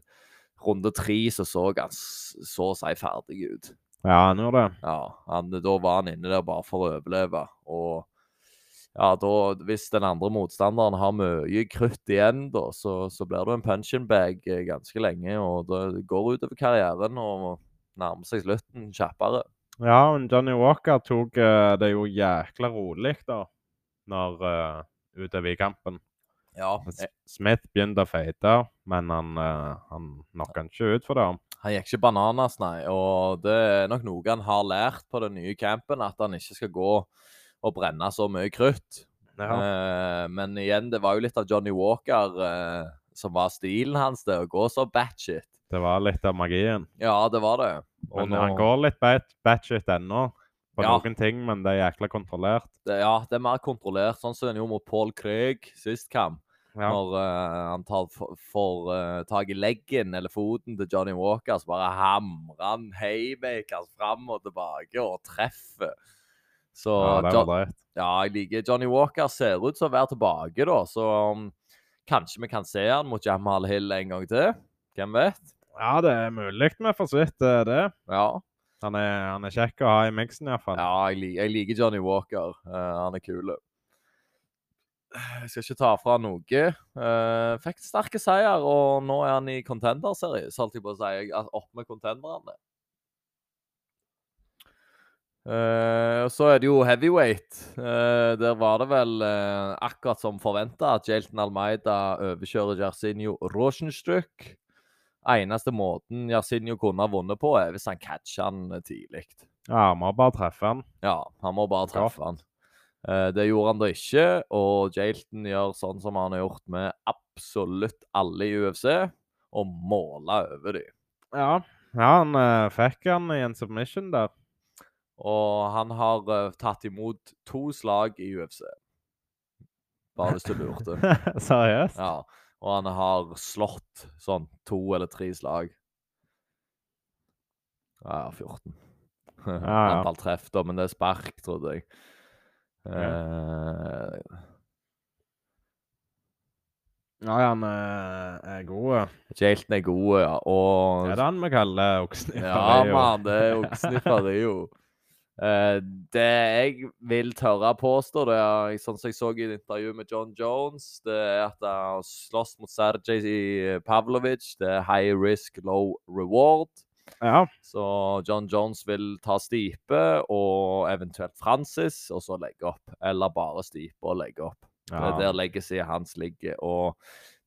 runde tre så så han så å si ferdig ut. Ja, han gjorde det. Ja, han, Da var han inne der bare for å overleve. Og ja, da, hvis den andre motstanderen har mye krutt igjen, da, så, så blir du en punching bag eh, ganske lenge. Og det går utover karrieren og nærmer seg slutten kjappere. Ja, men Johnny Walker tok eh, det jo jækla rolig, da, når uh, utover i kampen. Ja, Smith begynte å feite, men han, uh, han knocka ikke ut for det. Han gikk ikke bananas, nei. Og det er nok noe han har lært på den nye campen, at han ikke skal gå og brenne så mye krutt. Eh, men igjen, det var jo litt av Johnny Walker uh, som var stilen hans, det å gå så batshit. Det var litt av magien. Ja, det var det. Og Men nå- han går litt bat- batshit ennå på Ja. noen ting, men det er jækla kontrollert. det, ja, det er mer kontrollert, sånn som han gjorde mot Paul Krøg sist kamp. Ja. Når uh, han tar, får eh, tak i leggen eller foten til Johnny Walker, så bare hamrer han haymakers fram og tilbake og treffer. Så ja, det var drøyt. Ja, jeg liker Johnny Walker. Ser ut som å være tilbake, da. Så um, kanskje vi kan se han mot Jamal Hill en gang til. Hvem vet? Ja, det er mulig vi får sett eh, det. Ja, Han er, han er kjekk å ha i miksen, iallfall. ja jeg, jeg liker Johnny Walker. Uh, han er kul. Jeg skal ikke ta fra noe. Uh, fikk sterke seier, og nå er han i contender-series, holdt jeg på å si. Er Opp med contenderne. Uh, så er det jo heavyweight. Uh, der var det vel akkurat som forventa at Jelton Almeida overkjører Jarsinho Rosenstruck. Eneste måten Yasinio kunne ha vunnet på, er hvis han catcher han eh, tidlig. Ja, han må bare treffe han. Ja, han må bare treffe han. Eh, det gjorde han da ikke, og Jalton gjør sånn som han har gjort med absolutt alle i UFC, og måler over dem. Ja, ja han eh, fikk han i en submission der. Og han har tatt imot to slag i UFC. Bare hvis du lurte. Seriøst? Ja. Og han har slått sånn to eller tre slag. Ja, 14. ja. Antall treff, da, men det er spark, trodde jeg. Eh, Ja, han er god. Jalton er god, ja. Og Er det han vi kaller oksen i Ja, mann, det er oksen fra Rio. Eh, det jeg vil tørre å påstå, det er sånn som jeg så i et intervju med John Jones, det er at han har slåss mot Sergej Pavlovic. Det er high risk, low reward. Ja. Så John Jones vil ta Stipe og eventuelt Francis, og så legge opp. Eller bare Stipe og legge opp. Det er ja. der legacyet hans ligger. Og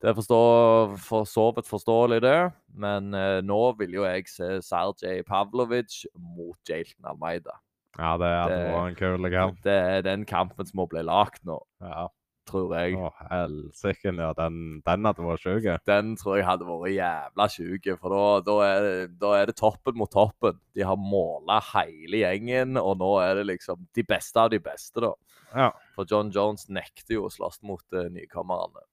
det er forstå- for så vidt forståelig, det. Men eh, nå vil jo jeg se Sergej Pavlovic mot Jalton Almeida. Ja, det hadde vært en kul kamp. Det er den kampen som må bli lagd nå, Ja. tror jeg. Å, helsike, ja. Den, den hadde vært sjuk. Den tror jeg hadde vært jævla sjuk, for da, da, er det, da er det toppen mot toppen. De har måla hele gjengen, og nå er det liksom de beste av de beste, da. Ja. For John Jones nekter jo å slåss mot uh, nykommerne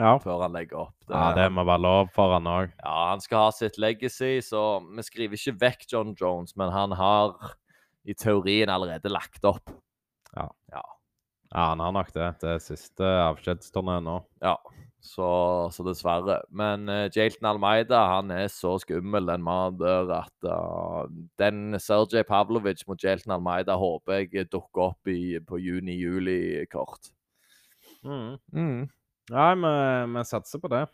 Ja. før han legger opp. Det, ja, det må være lov for han òg. Ja, han skal ha sitt legacy, så vi skriver ikke vekk John Jones, men han har i teorien allerede lagt opp. Ja. Ja. Ja, han har nok det. Det er siste avskjedsturné nå. ja. Så, så dessverre. Men uh, Jalton Almeida han er så skummel, den mannen der, at uh, den Sergej Pavlovic mot Jalton Almeida håper jeg dukker opp i, på juni-juli-kort. Mm. Mm. Ja, vi, vi satser på det.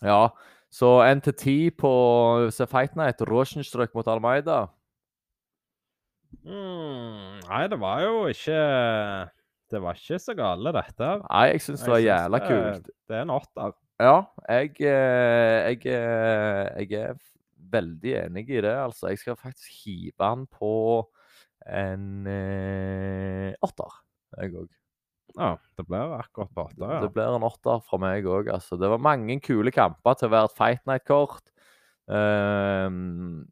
Ja, så 1 til 10 på Fight Night. Rosenstrøk mot Almeida. Mm. Nei, det var jo ikke Det var ikke så gale, dette. Nei, jeg syns det var jævla det- kult. Det er en åtter. Ja, jeg, eh, jeg, eh, jeg er veldig enig i det, altså. Jeg skal faktisk hive han på en eh, åtter, jeg òg. Ja, det blir akkurat på åtter, ja. Det blir en åtter fra meg òg, altså. Det var mange kule kamper til å være et Fight Night-kort. Ehm,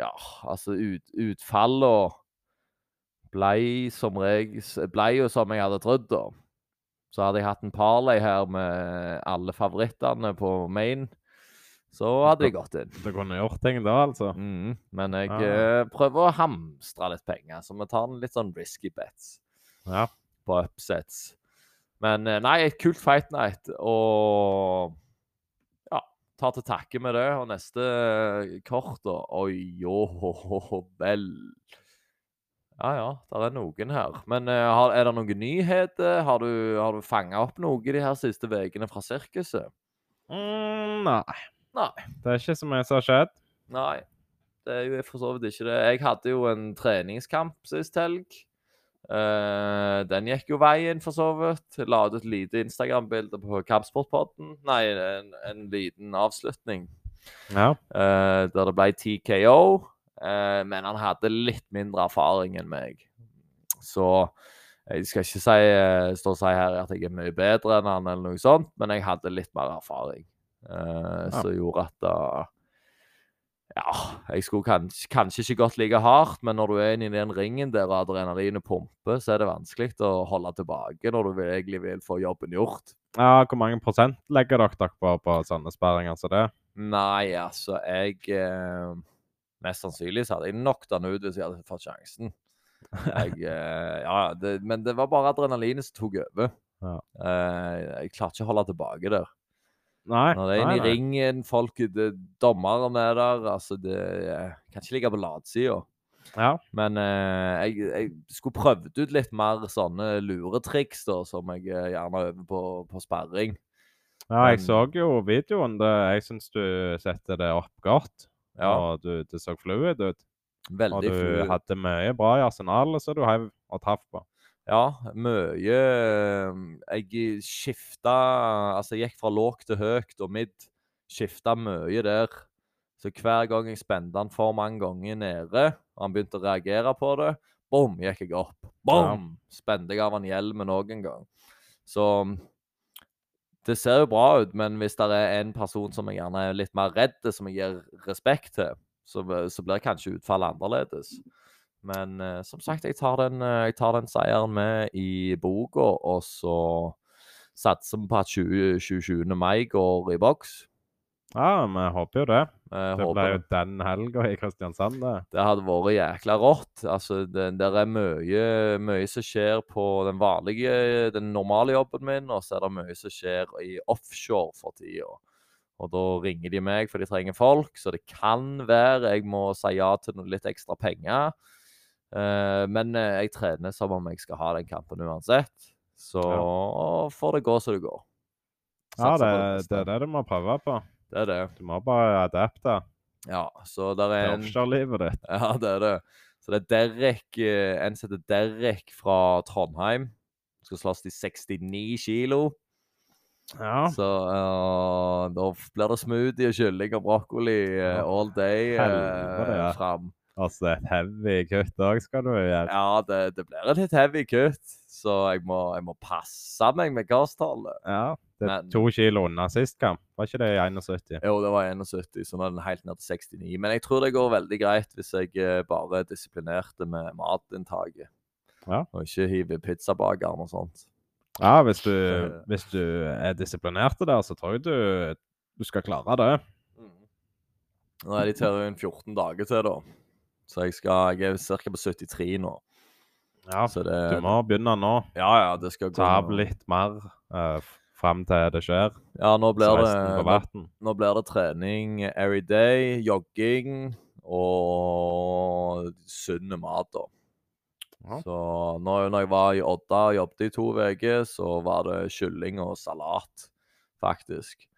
ja, altså ut, utfallene ble som jeg, Ble jo som jeg hadde trodd, da. Så hadde jeg hatt en parlay her med alle favorittene på main, så hadde jeg gått inn. Du kunne gjort ting da, altså. Mm, men jeg ja. eh, prøver å hamstre litt penger, så vi tar en litt sånn risky bets Ja. på upsets. Men eh, nei, et kult fight night, og tar til takke med det. Og neste eh, kort, da Oi, jo, vel. Ja ja, det er noen her. Men uh, har, er det noen nyheter? Har du, har du fanga opp noe de her siste ukene fra sirkuset? Mm, nei. Nei. Det er ikke så mye som har skjedd. Nei. Det er jo for så vidt ikke det. Jeg hadde jo en treningskamp sist helg. Eh, den gikk jo veien, for så vidt. La ut et lite Instagram-bilde på Kampsportpodden. Nei, en, en liten avslutning. Ja. eh, der det ble TKO. eh, men han hadde litt mindre erfaring enn meg. Så jeg skal ikke si, stå og si her at jeg er mye bedre enn han, eller noe sånt, men jeg hadde litt mer erfaring. Ja. Som gjorde at Ja, jeg skulle kanskje, kanskje ikke gått like hardt, men når du er inne i den ringen der og adrenalinet pumper, så er det vanskelig å holde tilbake når du egentlig vil få jobben gjort. ja. Hvor mange prosent legger dere dere på på sånne sperringer som det? Nei, altså, jeg eh, Mest sannsynlig så hadde jeg knocket han ut hvis jeg hadde fått sjansen. Jeg, eh, ja, det, men det var bare adrenalinet som tok over. Ja. Eh, jeg klarte ikke å holde tilbake der. Nei. Når det er nei, i nei. ringen, folk det, Dommeren er der. Altså, det jeg Kan ikke ligge på latsida. Ja. Men eh, jeg, jeg skulle prøvd ut litt mer sånne luretriks da, som jeg eh, gjerne øver på, på sperring. ja, jeg Men- så jo videoen. Det, jeg syns du setter det opp godt. Ja, Og du, det så fluid ut. Veldig Og du fluid. hadde mye bra i arsenalet som du heiv og traff på. Ja, mye eh, Jeg skifta Altså, jeg gikk fra lågt til høyt og midt. Skifta mye der. Så hver gang jeg spente han for mange ganger nede, og han begynte å reagere på det, bom, gikk jeg opp. Bom! Spente jeg av han hjelmen òg en gang. Så det ser jo bra ut, men hvis det er en person som jeg gjerne er litt mer redd, som jeg gir respekt til, så, så blir kanskje utfallet annerledes. Men eh, som sagt, jeg tar, den, eh, jeg tar den seieren med i boka, og så satser vi på at 20, 27. mai går i boks. Ja, vi håper jo det. Jeg Det ble jo den helga i Kristiansand, det. Det hadde vært jækla rått. Altså, det, der er mye, mye som skjer på den vanlige, den normale jobben min, og så er det mye som skjer i offshore for tida. Og da ringer de meg, for de trenger folk, så det kan være jeg må si ja til litt ekstra penger. Eh, men eh, jeg trener som om jeg skal ha den kampen uansett. Så får det gå som det går. Ja, det, det er det du må prøve på. Det er det. Du må bare adapte Ja, så der er til en offshorelivet ditt. Ja, det er det. Så det er Derek, eh, en som heter Derek fra Trondheim. Skal slåss i 69 kilo. Ja. Så uh, da blir det smoothie og kylling og brokkoli uh, all day uh, fram. Altså et heavy kutt òg skal du gjøre. Ja, det, det blir et litt heavy kutt, så jeg må, jeg må passe meg med gasstallet. Ja. Det er Men- to kilo unna sist kamp. Var ikke det i 71? Jo, det var 71, så nå er den helt ned til 69. Men jeg tror det går veldig greit hvis jeg eh, bare er disiplinert med matinntaket. Ja. Og ikke hiver pizzabakeren og sånt. Ja, hvis du, Så- hvis du er disiplinert der, så tror jeg du, du skal klare det. Nå er de til en 14 dager til, da. Så jeg, skal, jeg er ca. på 73 nå. Ja, Så det, du må begynne nå. Ja, ja, det skal gå Ta av litt mer uh, fram til det skjer. Ja, nå blir, det, nå, nå blir det trening every day, jogging og sunn mat, da. Ja. Så når, når jeg var i Odda og jobbet i to uker, så var det kylling og salat, faktisk.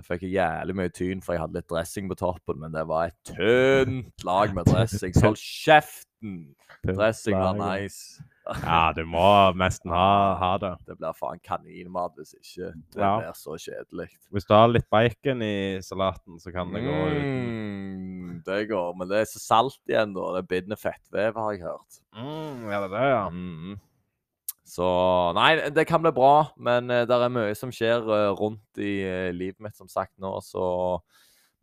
Jeg fikk jævlig mye tyn, for jeg hadde litt dressing på toppen, men det var et tynt lag med dressing. Så hold kjeften! Dressing var nice. Ja, du må nesten ha, ha det. Det blir faen kaninmat hvis ikke. Det Ja. blir så kjedelig. Hvis du har litt bacon i salaten, så kan det gå. Mm, det går, men det er så salt igjen, da. Det binder fettvev, har jeg hørt. Mm, er det det, ja? Mm. Så Nei, det kan bli bra, men uh, det er mye som skjer eh, rundt i eh, livet mitt, som sagt, nå, så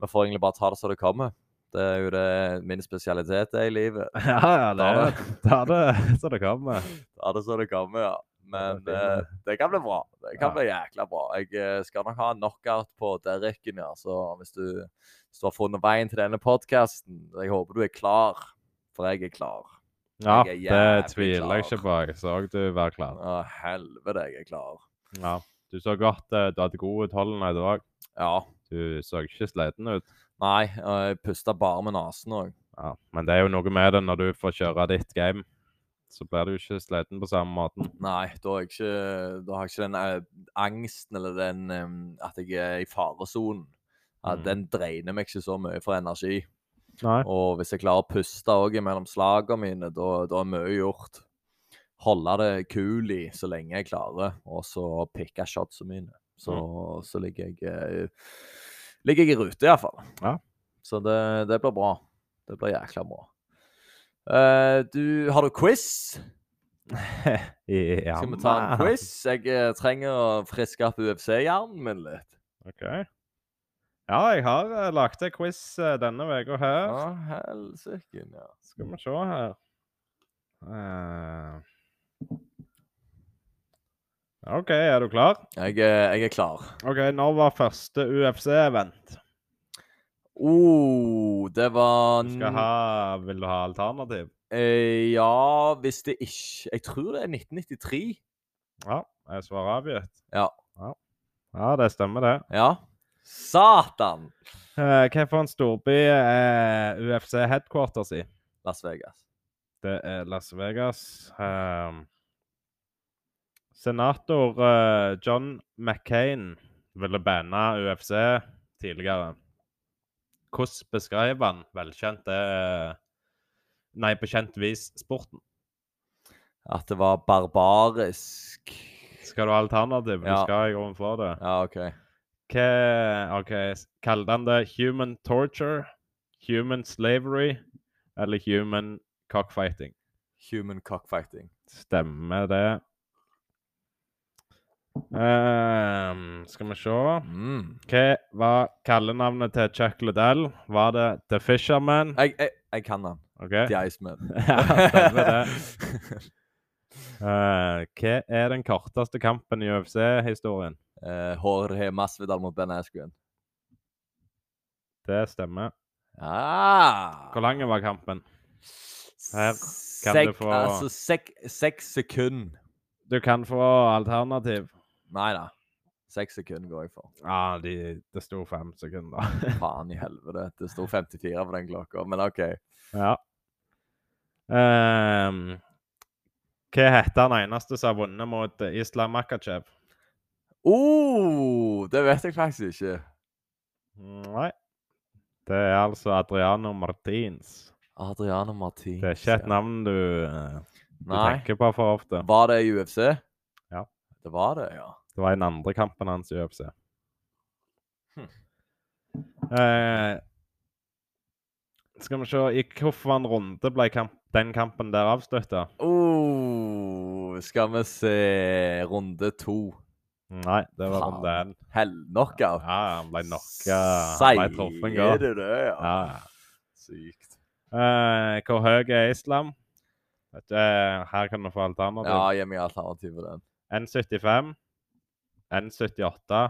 vi får egentlig bare ta det som det kommer. Det er jo det min spesialitet er i livet. Ja, ja, det Ta det. Ta det så det kommer. Ta det som det kommer, ja. Men Det er eh, det kan bli bra. Det kan Ja. bli jækla bra. Jeg eh, skal nok ha en knockout på Derricken, ja. Så hvis du, hvis du har funnet veien til denne podkasten, jeg håper du er klar. For jeg er klar. Ja, det tviler jeg ikke på. Jeg så du være klar. Å, helvete, jeg er klar. Ja. Du så godt eh, du hadde god utholdenhet òg. Ja. Du så ikke sliten ut. Nei, og jeg pusta bare med nesen òg. Ja, Men det er jo noe med det når du får kjøre ditt game. Så blir du ikke sliten på samme måten. Nei, da har jeg ikke, har jeg ikke den eh, angsten eller den eh, at jeg er i faresonen. Ja, Mm. Den dreiner meg ikke så mye for energi. Nei. Og hvis jeg klarer å puste òg mellom slagene mine, da da er mye gjort. Holde det kul i så lenge jeg klarer, og så pikke shotsene mine. Så, så ligger jeg eh, ligger jeg i rute, iallfall. Ja. Så det, det blir bra. Det blir jækla bra. Uh, du, har du quiz? ja, Skal vi ta en quiz? Jeg eh, trenger å friske opp UFC-hjernen min litt. OK. Ja, jeg har uh, lagd en quiz uh, denne uka her. Ja, helsike. Ja. Skal vi se her uh... OK, er du klar? Jeg, jeg er klar. OK, når var første UFC-event? Oh, det var Du skal ha Vil du ha alternativ? Eh, ja, hvis det ikke Jeg tror det er 1993. Ja, jeg svarer avgitt. Ja. ja. Ja, det stemmer, det. Ja. Satan! Uh, Hvilken storby er UFC headquarters i? Las Vegas. Det er Las Vegas. Um, senator uh, John McCain ville banne UFC tidligere. Hvordan beskrev han velkjent Nei, på kjent vis sporten? At det var barbarisk. Skal du ha alternativ? Ja. Du skal grunnen få det. Ja, OK. Hva OK, kalte han det human torture, human slavery eller human cockfighting? Human cockfighting. Stemmer det. Um, skal vi se Mm. Hva var kallenavnet til Chuck Liddell? Var det The Fisherman? Jeg, jeg, jeg kan den. Okay. The Iceman. Ja, stemmer det. Uh, hva er den korteste kampen i UFC-historien? Eh, Jorge Masvidal mot Ben Askren. Det stemmer. Ah. Hvor lang var kampen? Her kan Sek, du få- Altså sek, seks sekunder. Du kan få alternativ. Nei da. Seks sekunder går jeg for. Ja, de, det sto fem sekunder. Faen i helvete. Det sto 54 på den klokka, men OK. Ja. Um, hva heter han eneste som har vunnet mot Islam Makachev? Oh, det vet jeg faktisk ikke. Nei. Det er altså Adriano Martins. Adriano Martins. Det er ikke et navn du, du tenker på for ofte. Var det i UFC? Ja. Det var det, ja. Det var i den andre kampen hans i UFC. Hm. Eh, skal vi se I hvilken runde ble kamp, den kampen der avslutta? Oh, skal vi se Runde to. Nei, det var Faen. den. én. Hell knockout. Ja, han ble knocka. Han ble truffet Sier godt. du det, ja? Ja. Sykt. Eh, hvor høy er Islam? Vet du, eh, her kan du få alternativ. Ja, gi meg alternativ på den. N75, N78,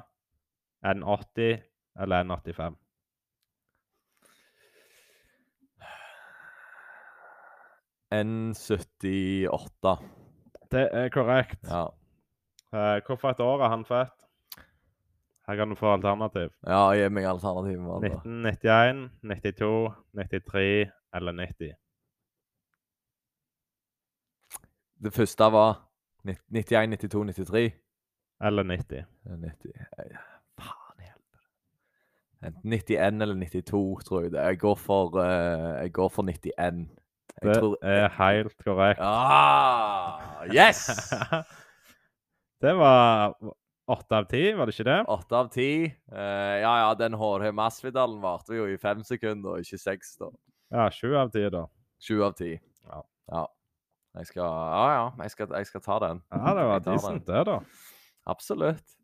N80 eller N85. N78. Det er korrekt. Ja. Eh, Hvilket år er han født? Her kan du få alternativ. ja, gi meg alternativ. mann, 1991, 92, 93 eller 90. Det første var 91, 92, 93. Eller 90. Ja, 90. Eh, Faen helvete. Enten 91 eller 92, tror jeg det. Jeg går for, uh, jeg går for 91. Jeg Det tror er helt korrekt. Ah, yes! Det var åtte av ti, var det ikke det? Åtte av ti. Eh, ja, ja, den Jorge Masvidalen varte jo i fem sekunder, ikke seks. da. Ja, sju av ti, da. Sju av ti. Ja. ja. Jeg skal Ja, ja. Jeg skal, jeg skal ta den. Ja, det var decent, det, da. Absolutt.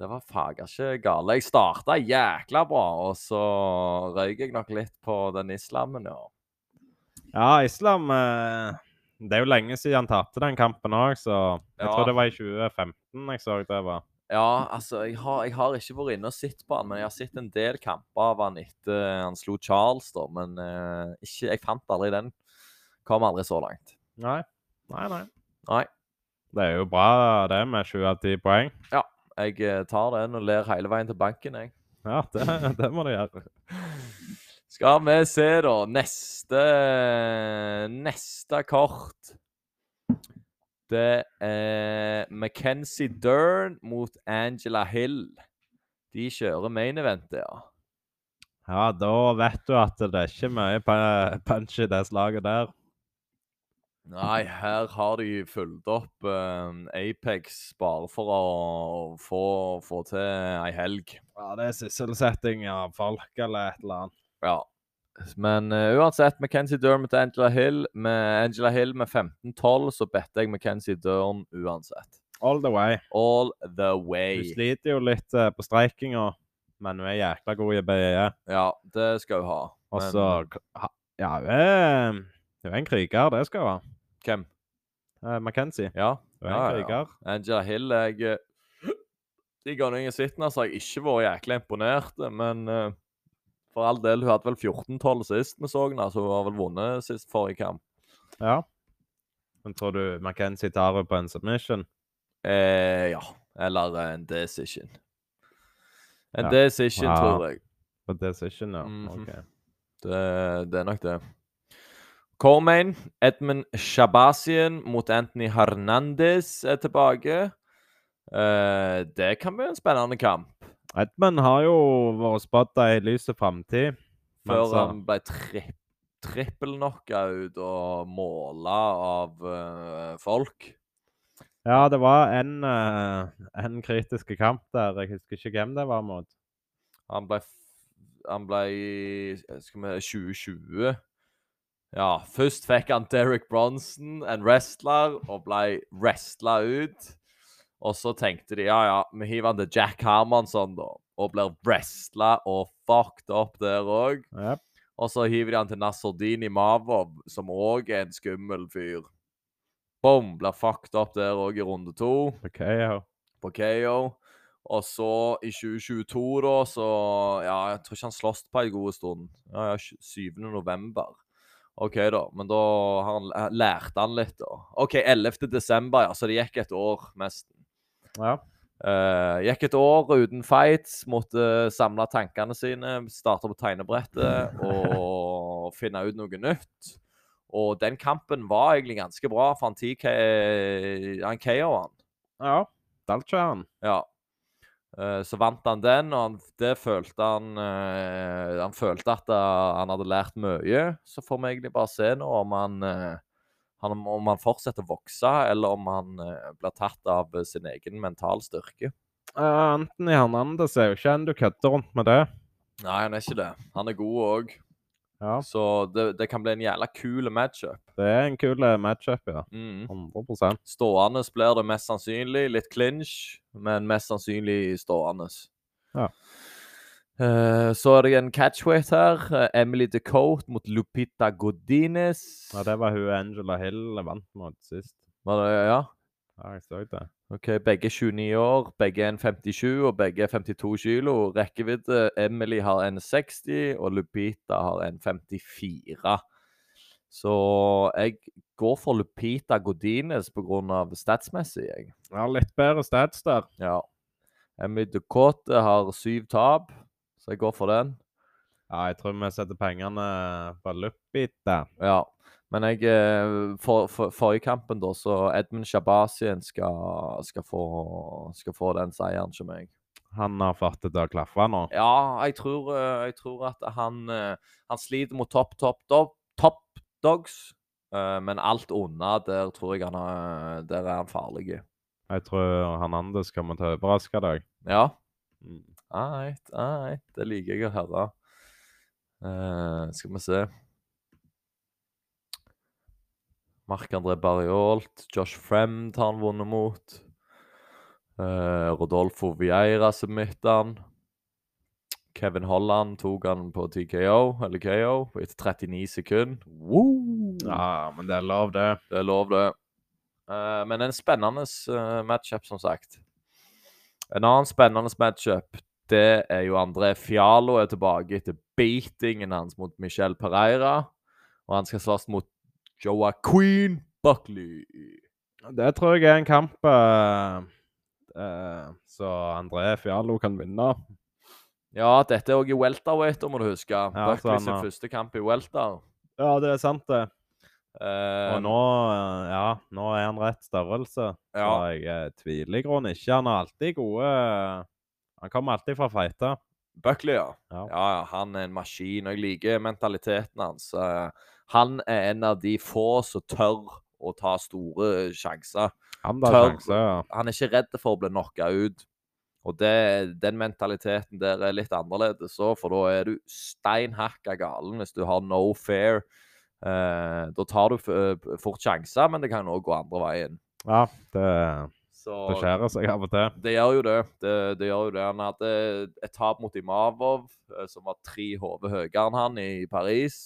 Det var fager ikke gale. Jeg starta jækla bra, og så røyk jeg nok litt på den islammen, ja. Ja, Islam eh, Det er jo lenge siden han tapte den kampen òg, så jeg Ja. tror det var i 2015 jeg så det var. Ja, altså, jeg har, jeg har ikke vært inne og sett på han, men jeg har sett en del kamper av han etter han slo Charles, da. Men uh, ikke, jeg fant aldri den. Kom aldri så langt. Nei. Nei, nei. Nei. Det er jo bra det med sju av ti poeng. Ja. Jeg eh, tar den og ler hele veien til banken, jeg. Ja, det, det må du gjøre. Skal vi se, da. Neste Neste kort. Det er Mackenzie Dern mot Angela Hill. De kjører main event ja. Ja, da vet du at det er ikke mye punch i det slaget der. Nei, her har de fulgt opp eh, Apex bare for å få, få til ei helg. Ja, det er sysselsetting av folk eller et eller annet. Ja. Men uh, uansett, McKenzie Durham til Angela Hill. Med Angela Hill med 15-12, så bedte jeg McKenzie Durham uansett. All the way. All the Du way. sliter jo litt uh, på streikinga, men hun er jækla god i BE. Ja, det skal hun ha. Og så Ja, hun er, hun er en kriger, det skal hun ha. Hvem? Uh, McKenzie. Ja. Hun er Ja, en kriger. ja. Angela Hill jeg, eh, De gangene jeg har sett henne, så har jeg ikke vært jækla imponert. Men eh, for all del, hun hadde vel 14-12 sist vi så henne, så hun har vel vunnet sist forrige kamp. Ja. Men tror du Mackenzie tar henne på en submission? Eh, ja. Eller en decision. En Ja. decision, Ja. tror jeg. På decision, ja. Mhm. OK. Det, det er nok det. Cormain, Edmund Shabazian mot Anthony Hernandez er tilbake. Eh, det kan bli en spennende kamp. Edmund har jo vært spådd i lys framtid. Før så- han ble tri trippelknocka ut og måla av uh, folk. Ja, det var en, uh, en kritisk kamp der. Jeg husker ikke hvem det var mot. Han ble, han ble skal vi, 2020. Ja, først fikk han Derek Bronson, en wrestler, og ble wrestla ut. Og så tenkte de ja, ja, vi hiver han til Jack Hermansson, da. Og blir wrestla og fucked up der òg. Yep. Og så hiver de han til Nasordini Mavov, som òg er en skummel fyr. Boom! Blir fucked up der òg i runde to På KO. på KO. Og så i 2022, da, så Ja, jeg tror ikke han sloss på en god stund. Ja, ja, 7. november. OK, da. Men da har han, lærte han litt, da. OK, 11. desember, ja. Så det gikk et år, nesten. Ja. Uh, gikk et år uten fights, måtte samle tankene sine, starte på tegnebrettet og finne ut noe nytt. Og den kampen var egentlig ganske bra, for han TK Han. Ja. Dalcharen. Ja. Uh, så vant han den, og han, det følte han uh, Han følte at han hadde lært mye. Så får vi egentlig bare se nå om han, han om han fortsetter å vokse, eller om han eh, blir tatt av eh, sin egen mental styrke. Uh, Anthony Hernandez er jo ikke en du kødder rundt med det. Nei, han er ikke det. Han er god òg. Ja. Så det, det kan bli en jævla kul matchup. Det er en kul eh, matchup, ja. Mm. 100 Stående blir det mest sannsynlig. Litt clinch, men mest sannsynlig stående. Ja. Eh, så er det en catchweight her. eh, Emily DeCote mot Lupita Godinez. ja. Det var hun Angela Hill vant mot sist. Var det, ja? Ja, jeg så det. OK, begge 29 år, begge er en 57 og begge er 52 kilo. Rekkevidde Emily har en 60, og Lupita har en 54. Så jeg går for Lupita Godinez pga. statsmessig, jeg. Ja, litt bedre stats der. Ja. Emily Ducote har syv tap, så jeg går for den. Ja, jeg tror vi setter pengene på Lupita. Ja. Men jeg eh, for, for, Forrige kampen, da, så Edmund Shabazian skal, skal, få, skal få den seieren som meg. Han har fått det til å klaffe nå. Ja, jeg tror, eh, jeg tror at han, eh, han sliter mot topp, topp, topp, top dogs. Eh, Men alt unna, der tror jeg han er, der er han farlig. Jeg tror Hernandez kommer til å overraske deg. Ja. Alright, alright. Det liker jeg å høre. Uh, skal vi se. Marc-André Barriolt, Josh Fremd har han vunnet mot. Uh, Rodolfo Vieira submitta han. Kevin Holland tok han på TKO, eller KO, etter 39 sekunder. Woo! Ja, men det er lov, det. Det er lov, det. Uh, men en spennende uh, matchup, som sagt. En annen spennende matchup, det er jo André Fialo er tilbake etter beatingen hans mot Michel Pereira. Og han skal slåss mot Joa Queen Buckley. Det tror jeg er en kamp uh, uh, så André Fialo kan vinne. Ja, dette er òg i welterweight, må du huske. Ja, Buckley sin har- første kamp i welter. Ja, det er sant, det. Uh, Og nå, ja, nå er han rett størrelse. Ja. Så jeg tviler i grunnen ikke. Han har alltid gode Han kommer alltid fra fighte. Buckley, ja. Ja. ja. Han er en maskin, og jeg liker mentaliteten hans. Eh, han er en av de få som tør å ta store sjanser. Han tar Tørr. sjanser. Ja. Han er ikke redd for å bli knocka ut. Og det, den mentaliteten der er litt annerledes òg, for da er du stein hakka galen hvis du har no fair. Eh, da tar du eh, fort sjanser, men det kan òg gå andre veien. ja, det, Så det skjærer seg av og til. det gjør jo det. det. Det gjør jo det. Han hadde et tap mot Imavov, eh, som var tre hoder høyere enn han i Paris.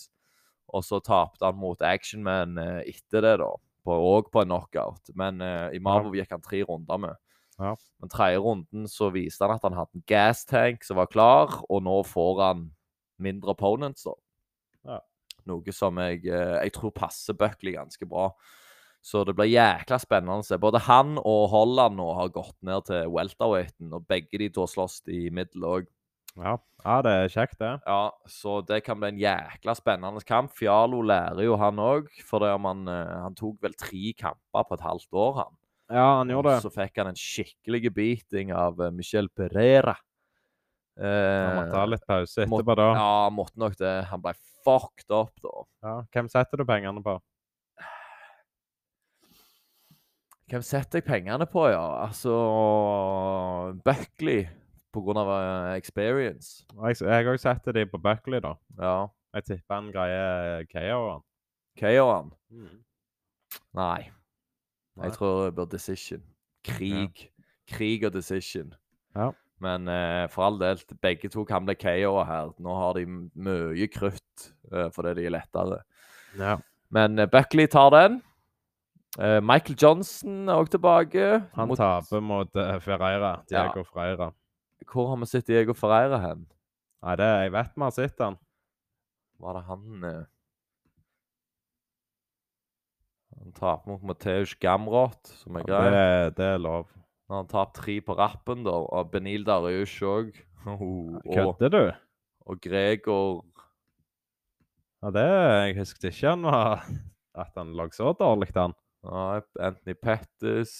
Og så tapte han mot Actionman eh, etter det, da. Òg på en knockout. Men uh, Imavov gikk han tre runder med. Ja. Men tredje runden så viste han at han hadde en gas tank som var klar, og nå får han mindre opponents, da. Ja. Noe som jeg, jeg tror passer Buckley ganske bra. Så det blir jækla spennende. Både han og Holland nå har gått ned til welterweighten, og begge de to har slåss i middel òg. Ja. ja, det er kjekt, det. Ja, så det kan bli en jækla spennende kamp. Fialo lærer jo han òg, for han, eh, han tok vel tre kamper på et halvt år, han. Ja, han gjorde det. Så fikk han en skikkelig beating av Michel Michel Pereira. Han måtte ha Eh, litt pause etterpå, da. ja, måtte nok det. Han ble fucked up, da. Ja. Hvem setter du pengene på? Hvem setter jeg pengene på, ja? Altså Buckley, av eh, experience. Jeg òg setter de på Buckley, da. Ja. Jeg tipper han greier KO. KO-en? Mm. Nei. Nei. Jeg tror det blir decision. Krig. Krig og decision. Ja. Men eh, for all del, begge to kan bli KO-er her. Nå har de mye krutt eh, fordi de er lettere. Ja. Men eh, Buckley tar den. Eh, Michael Johnson er òg tilbake. Han Mot- taper mot eh, Ferreira. Diego Ferreira. Hvor har vi sett Diego Ferreira hen? Nei, det, jeg vet vi har sett han. Var det han eh, Han taper mot Mateusz Gamrot, som er grei. Det, det er lov. Når han taper tre på rappen, da, og Benil Darius òg. og, Kødder du? og Gregor Ja, det Jeg husket ikke han var at han lå så dårlig, han. Nei, Anthony Pettis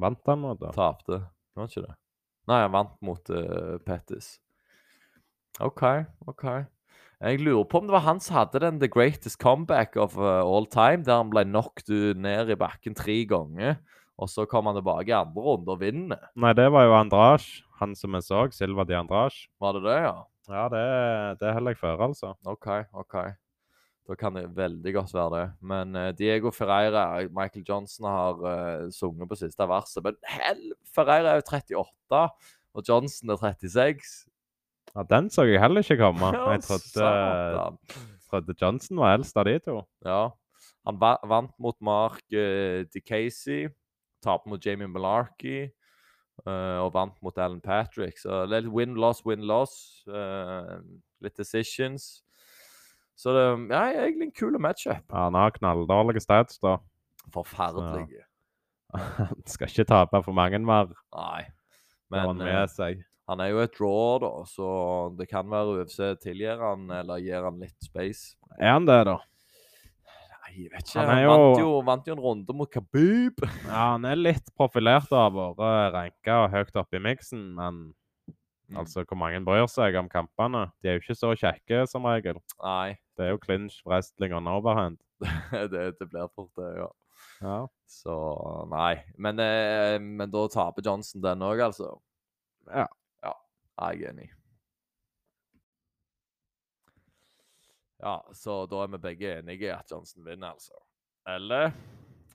Vant han nå, da? tapte. Var ikke det? Nei, han vant mot uh, Pettis. OK, OK. Jeg lurer på om det var han som hadde den The Greatest Comeback of uh, All Time, der han ble knocked ned i bakken tre ganger, og så kom han tilbake i andre runde og vinner. Nei, det var jo Andrasj. Han som vi så. Silva de Andrasj. Var det det, ja? Ja, det, det holder jeg føre, altså. OK, OK. Da kan det veldig godt være det. Men eh, Diego Ferreira Michael Johnson har uh, sunget på siste verset. Men hell, Ferreira er jo 38, og Johnson er 36. Ja, Den så jeg heller ikke komme. Jeg trodde, trodde Johnson var eldst av de to. Ja. Han va vant mot Mark uh, DeCasey, tapte mot Jamie Malarkey uh, og vant mot Alan Patrick. Så det er litt win-loss, win-loss. Uh, litt decisions. Så det ja, egentlig en kul matchup. Ja, Han har knalldårlige stats, da. Forferdelige. Han skal ikke tape for mange mer. Nei. Men, han eh, han er jo et draw, da, så det kan være UFC tilgir han, eller gir han litt space. Er han det, da? Nei, jeg vet ikke. Han Han, er vant, jo- jo, vant jo en runde mot Kabib. Ja, han er litt profilert og har vært ranka høyt oppe i miksen, men Mm. altså, hvor mange bryr seg om kampene? De er jo ikke så kjekke, som regel. Nei, Det er jo clinch, wrestling og overhand. det, det blir fort det, ja. Ja. Så nei. Men, eh, men da taper Johnson den òg, altså. Ja. Ja, jeg er enig. Ja, så da er vi begge enige i at Johnson vinner, altså. Eller?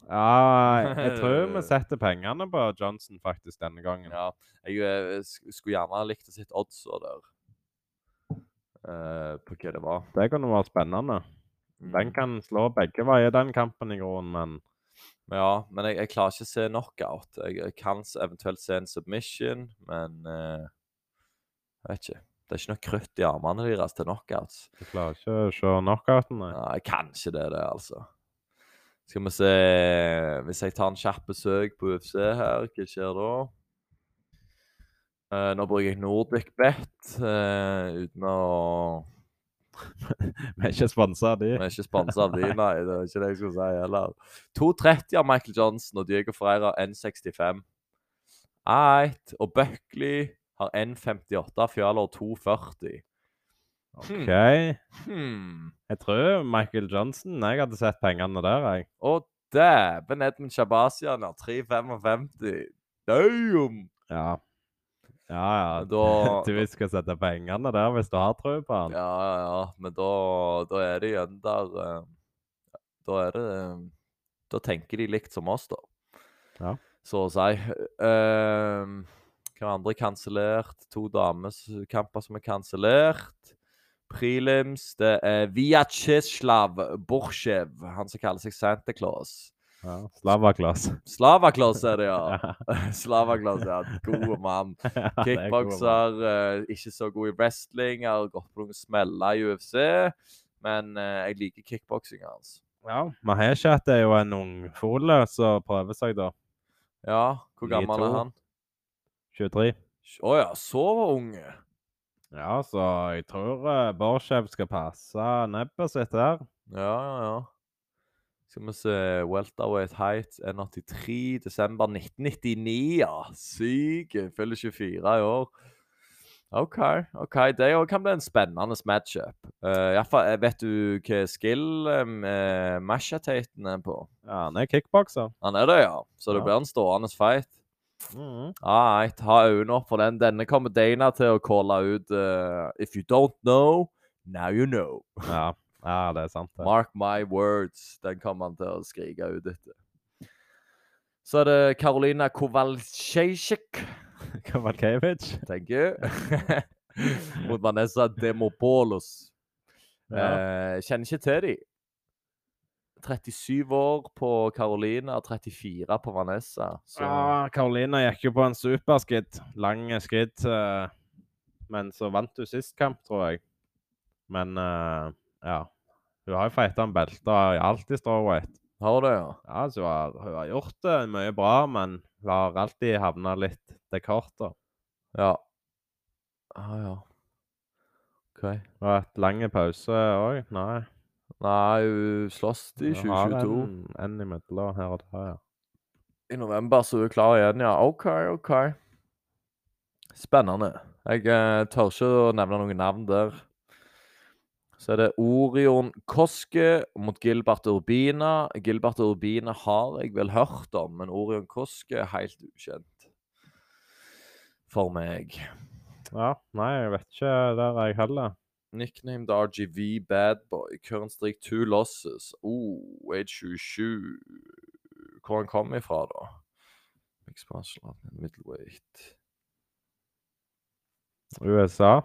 Ja, jeg tror vi setter pengene på Johnson faktisk denne gangen. Ja. Jeg jeg skulle gjerne ha likt å sitte odds der. uh, på hva det var. Det kunne vært spennende. Den Mm. kan slå begge veier, den kampen i grunnen, men Ja, men jeg, jeg klarer ikke å se knockout. Jeg, jeg kan eventuelt se en submission, men uh, Jeg vet ikke. Det er ikke noe krutt i armene deres til knockouts. du klarer ikke å se knockouten. nei. Nei, kanskje det er det, altså. Skal vi se Hvis jeg tar en kjapp besøk på UFC her, hva skjer da? Uh, nå bruker jeg Nordic Bet eh, uten å Vi er ikke sponsa av de. Vi er ikke sponsa av de, nei. Det er ikke det jeg skulle si heller. 2,30 av Michael Johnson og Diego Freira 1,65. Eit. Og Buckley har 1,58. Fjaler 2,40. OK. Hmm. Jeg tror Michael Johnson Jeg hadde sett pengene der, jeg. Å, dæven Edmund Shabazian har 3,55. Damn! Ja. Ja, ja. Da- Du skal sette pengene der hvis du har tro på han. Ja, ja, ja. Men da, da er det igjen der eh, Da er det eh, Da tenker de likt som oss, da. Ja. Så å si. Uh, hva andre er kansellert? To dameskamper som er kansellert. Prelims. Det er Vyacheslav Borsjev, han som kaller seg Santa Claus. Ja. Slavaklas. Slavakloss er det, ja. Slavakloss, ja. God mann. Er. Kickbokser, eh, ikke så god i wrestling, har gått på noen smeller i UFC. Men eh, jeg liker kickboksing hans. Ja, Maheshat er jo en ungfole som prøver seg, da. Ja, hvor gammel er han? 23. Å ja, så unge. Ja, så jeg tror uh, Borsjev skal passe nebbet sitt der. Ja, ja, ja. Skal vi se Welterweight Height 183, desember 1999, ja. Syk. Fyller 24 i år. OK. ok, Det kan bli en spennende matchup. Uh, fall, vet du hva skill uh, Masha Mashataten er på? Ja, han er kickbokser. Han er det, ja. Så det Ja. blir en stående fight. Mhm. ha ta øynene opp for den. Denne kommer Dana til å calle ut uh, If you don't know, now you know. Ja. ja, det er sant. det. Mark my words. Den kommer han til å skrike ut etter. Så er det Karolina Kowalczyk. Kavalkevich. tenker you. Mot Vanessa Demopoulos. Ja. Eh, kjenner ikke til de. 37 år på Carolina, 34 på Vanessa. Så Ja, Karolina gikk jo på en superskritt. Lang skritt. eh, men så vant hun sist kamp, tror jeg. Men eh, ja. Hun har jo fighta en belte og alltid strawweight. har du ja? Ja, altså, hun har, hun har gjort det mye bra, men hun har alltid havna litt til kort. da. Ja. Ah, ja. OK. Og et lang pause òg. Nei. Nei, hun slåss i hun har 2022. En, en imellom her og der, ja. I november så er hun klar igjen, ja. OK, OK. Spennende. Jeg eh, tør ikke å nevne noen navn der. Så er det Orion Koske mot Gilbert Urbina. Gilbert Urbina har jeg vel hørt om, men Orion Koske er helt ukjent for meg. ja. Nei, jeg vet ikke der jeg heller. Nicknamed RGV Badboy. Current streak two losses. Oh, age 27. Hvor han kom ifra, da? Mixed martial middleweight. USA.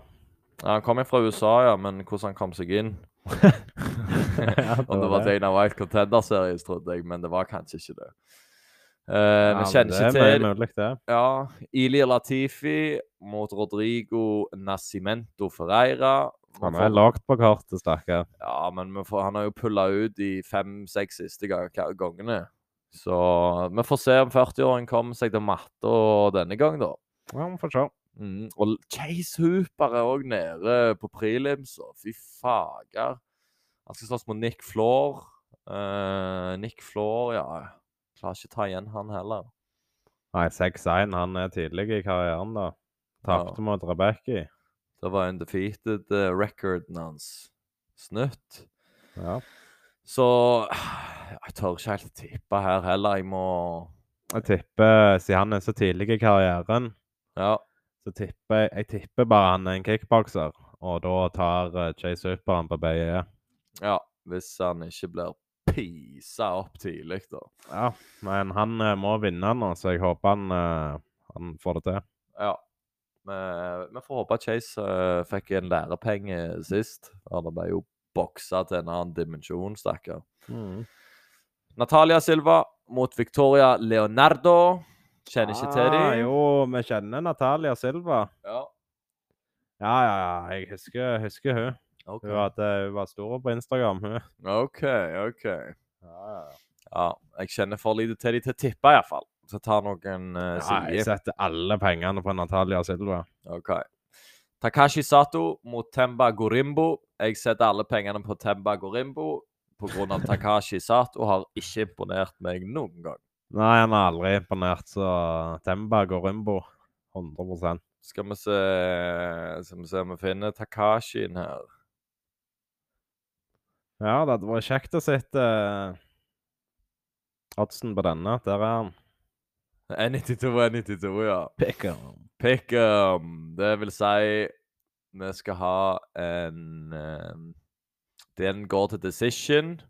Ja, han kom ifra USA, ja, men hvordan han kom seg inn Ja, Om det var Dana White Contender Series, trodde jeg, men det var kanskje ikke det. Uh, Ja, vi kjenner ikke Det til mulig, det. Ja, Ilir Latifi mot Rodrigo Nascimento Ferreira. Han er lagt på kortet, stakkar. Ja, men får, han har jo pulla ut de fem-seks siste ga- ga- gangene. Så vi får se om 40-åringen kommer seg til matta denne gang, da. Ja, vi får se. Mm. Og Chase Hooper er òg nede på prelims. og Fy fager. Han skal slåss mot Nick Floor. Uh, Nick Floor, ja Klarer ikke ta igjen han heller. Nei, 6-1. Han er tidlig i karrieren, da. Tapte Ja. mot Rebekki. Det var undefeated uh, recorden hans. Snutt. Ja. Så jeg tør ikke helt tippe her heller. Jeg må Jeg tipper, siden han er så tidlig i karrieren, Ja. så tipper jeg Jeg tipper bare han er en kickbokser, og da tar Jay Super Hooper han på BE. Ja, hvis han ikke blir pisa opp tidlig, da. Ja, men han eh, må vinne nå, så jeg håper han, eh, han får det til. Ja. Vi, får håpe at Chase uh, fikk en lærepenge sist. Han ble jo boksa til en annen dimensjon, stakkar. Natalia Silva mot Victoria Leonardo. Kjenner ikke til Ah, dem. jo, vi kjenner Natalia Silva. Ja. Ja, ja, ja, jeg husker, husker hun. Okay. Hun, hadde, hun var stor på Instagram, hun. OK. ok. Ja, ja, ja. Ja, jeg kjenner for lite til dem til å tippe, iallfall. Så jeg noen uh, Ja, jeg setter alle pengene på Natalia Silva. OK. Takashi Sato mot Temba Gorimbo. Jeg setter alle pengene på Temba Gorimbo pga. Takashi Sato har ikke imponert meg noen gang. Nei, han har aldri imponert, så Temba Gorimbo 100 Skal vi se Skal vi se om vi finner Takashien her. Ja, det hadde vært kjekt å sitte uh, oddsen på denne. Der er han. 192 192, ja. Pick'em. Pick'em. Det vil si vi skal ha en eh, Den går til decision,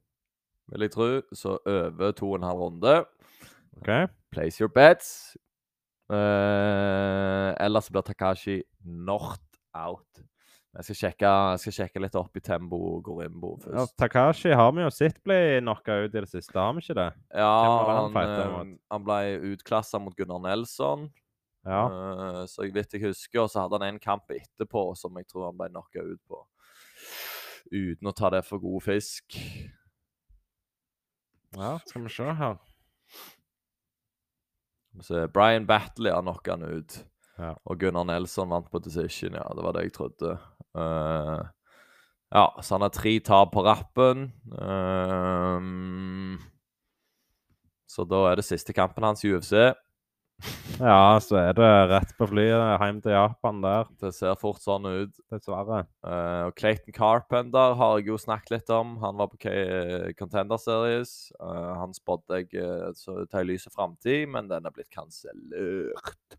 vil jeg tro. Så over to og en halv runde. Okay. Place your bets. Uh, ellers blir Takashi knocked out. Jeg skal sjekke, skal sjekke litt opp i Tembo Gorimbo Ja, først. Takashi har vi jo sett bli knocka ut i det siste, har vi ikke det? Ja, han han, eh, mot? han ble utklassa mot Gunnar Nelson. Ja. uh, så jeg vet jeg husker, og så hadde han en kamp etterpå som jeg tror han ble knocka ut på. Uten å ta det for god fisk. ja, skal vi se her. Så Brian Battley har knocka han ut. Ja. Og Gunnar Nelson vant på decision, ja. Det var det jeg trodde. Eh, ja, så han har tre tap på rappen. Ehm, så da er det siste kampen hans i UFC. Ja, så er det rett på flyet hjem til Japan der, Det ser fort sånn ut. dessverre. Uh, og Clayton Carpenter har jeg jo snakket litt om. Han var på K Contender Series. Uh, han spådde jeg uh, til ei lys framtid, men den er blitt kansellert.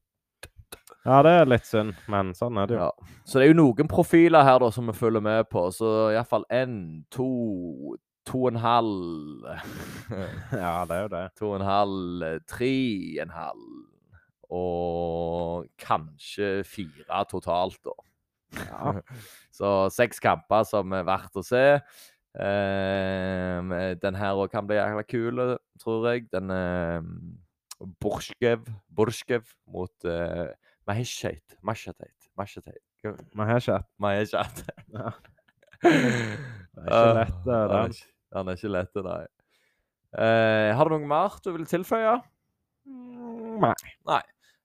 Ja, det er litt synd, men sånn er det jo. Ja. Så det er jo noen profiler her da som vi følger med på. Så iallfall én, to, to og en halv Ja, det er jo det. To og en halv, tre og en halv. Og kanskje fire totalt, da. Ja. Så seks kamper som er verdt å se. Um, den her òg kan bli jækla kul, tror jeg. Den eh, Borskev, Borskev mot Vi har ikke Maheshat. Ja. Det er ikke lett, det der. ikke- Han er ikke lett, nei. Eh, har du noe mer du vil tilføye? Nei. Nei.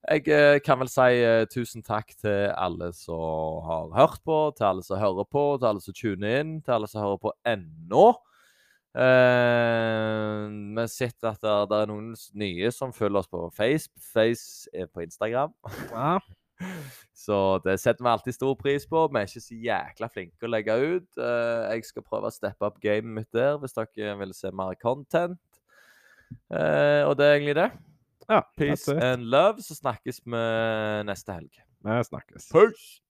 Jeg eh, kan vel si eh, tusen takk til alle som har hørt på, til alle som hører på, til alle som tuner inn, til alle som hører på ennå. Eh, vi har sett at det, det er noen nye som følger oss på Face, Face er på Instagram. Ja. Så det setter vi alltid stor pris på. Vi er ikke så jækla flinke å legge ut. Eh, jeg skal prøve å steppe opp gamet mitt der, hvis dere vil se mer content. Eh, og det er egentlig det. ja Peace and love. Så snakkes vi neste helg. Vi snakkes. Peace!